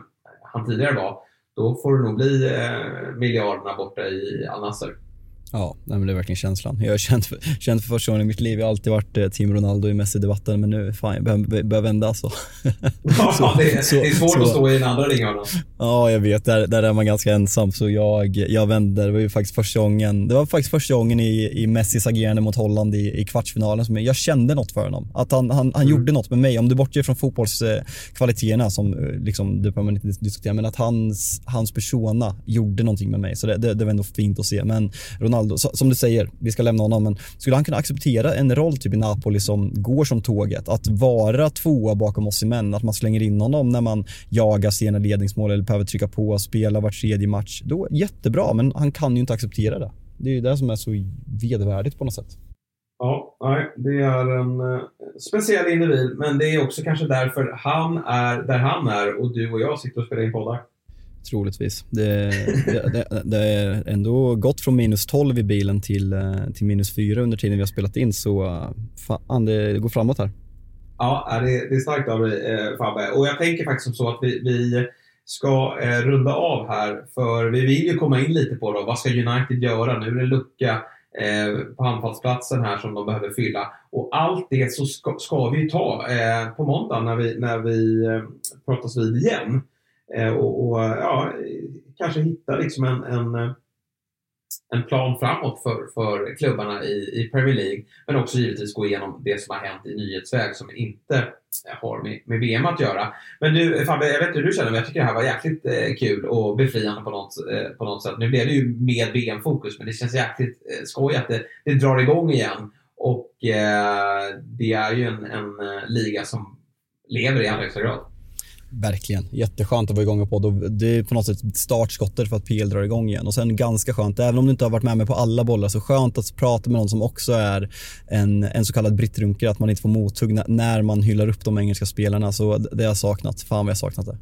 han tidigare var, då får det nog bli eh, miljarderna borta i Al Nassr. Ja, nej, men det är verkligen känslan. Jag har känt för, känt för första gången i mitt liv, jag har alltid varit eh, Team Ronaldo i Messi-debatten, men nu, fan, jag behöver, behöver vända alltså. Så, det, är, så, det är svårt så, att stå i den andra ringhörnan. Ja, jag vet. Där, där är man ganska ensam, så jag, jag vände. Det var ju faktiskt första gången, det var faktiskt första gången i, i Messis agerande mot Holland i, i kvartsfinalen som jag, kände något för honom. Att han, han, han mm. gjorde något med mig. Om du bortser från fotbollskvaliteterna som eh, liksom, det behöver man inte diskutera, men att hans, hans persona gjorde någonting med mig. Så det, det, det var ändå fint att se. Men Ronaldo Ronaldo, som du säger, vi ska lämna honom, men skulle han kunna acceptera en roll typ i Napoli som går som tåget? Att vara tvåa bakom oss i män, att man slänger in honom när man jagar sena ledningsmål eller behöver trycka på och spela var tredje match. Då jättebra, men han kan ju inte acceptera det. Det är ju det som är så vedervärdigt på något sätt. Ja, nej, det är en eh, speciell individ, men det är också kanske därför han är där han är och du och jag sitter och spelar in poddar. Troligtvis. Det, det, det, det är ändå gått från minus 12 i bilen till, eh, till minus 4 under tiden vi har spelat in, så eh, fan, det går framåt här. Ja, det, det är starkt av dig eh, Fabbe. Och jag tänker faktiskt som så att vi, vi ska eh, runda av här, för vi vill ju komma in lite på då, vad ska United göra? Nu är det en lucka eh, på anfallsplatsen här som de behöver fylla. Och allt det så ska, ska vi ta eh, på måndag när vi, när vi eh, pratas vid igen. Eh, och, och, ja, kanske hitta liksom en, en, en plan framåt för, för klubbarna i, i Premier League. Men också givetvis gå igenom det som har hänt i nyhetsväg som inte har med, med VM att göra. Men du Fabbe, jag vet inte hur du känner men jag tycker det här var jäkligt eh, kul och befriande på något, eh, på något sätt. Nu blev det ju med VM-fokus men det känns jäkligt eh, skoj att det, det drar igång igen. Och eh, det är ju en, en eh, liga som lever i allra högsta grad. Verkligen. Jätteskönt att vara igång på. podd. Det är på något sätt startskottet för att PL drar igång igen. Och sen ganska skönt, även om du inte har varit med mig på alla bollar, så skönt att prata med någon som också är en, en så kallad brittrunkare, att man inte får mothugg när man hyllar upp de engelska spelarna. Så det har jag saknat. Fan vad jag saknat det.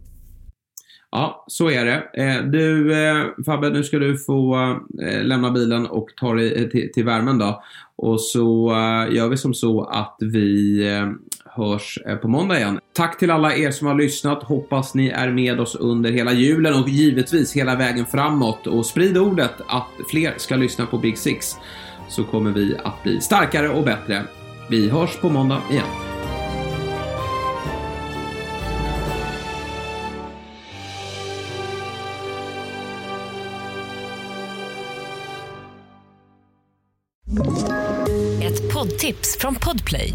Ja, så är det. Eh, du eh, Fabbe, nu ska du få eh, lämna bilen och ta dig till, till värmen då. Och så gör vi som så att vi hörs eh, på måndag igen. Tack till alla er som har lyssnat. Hoppas ni är med oss under hela julen och givetvis hela vägen framåt. Och sprid ordet att fler ska lyssna på Big Six så kommer vi att bli starkare och bättre. Vi hörs på måndag igen. Ett poddtips från Podplay.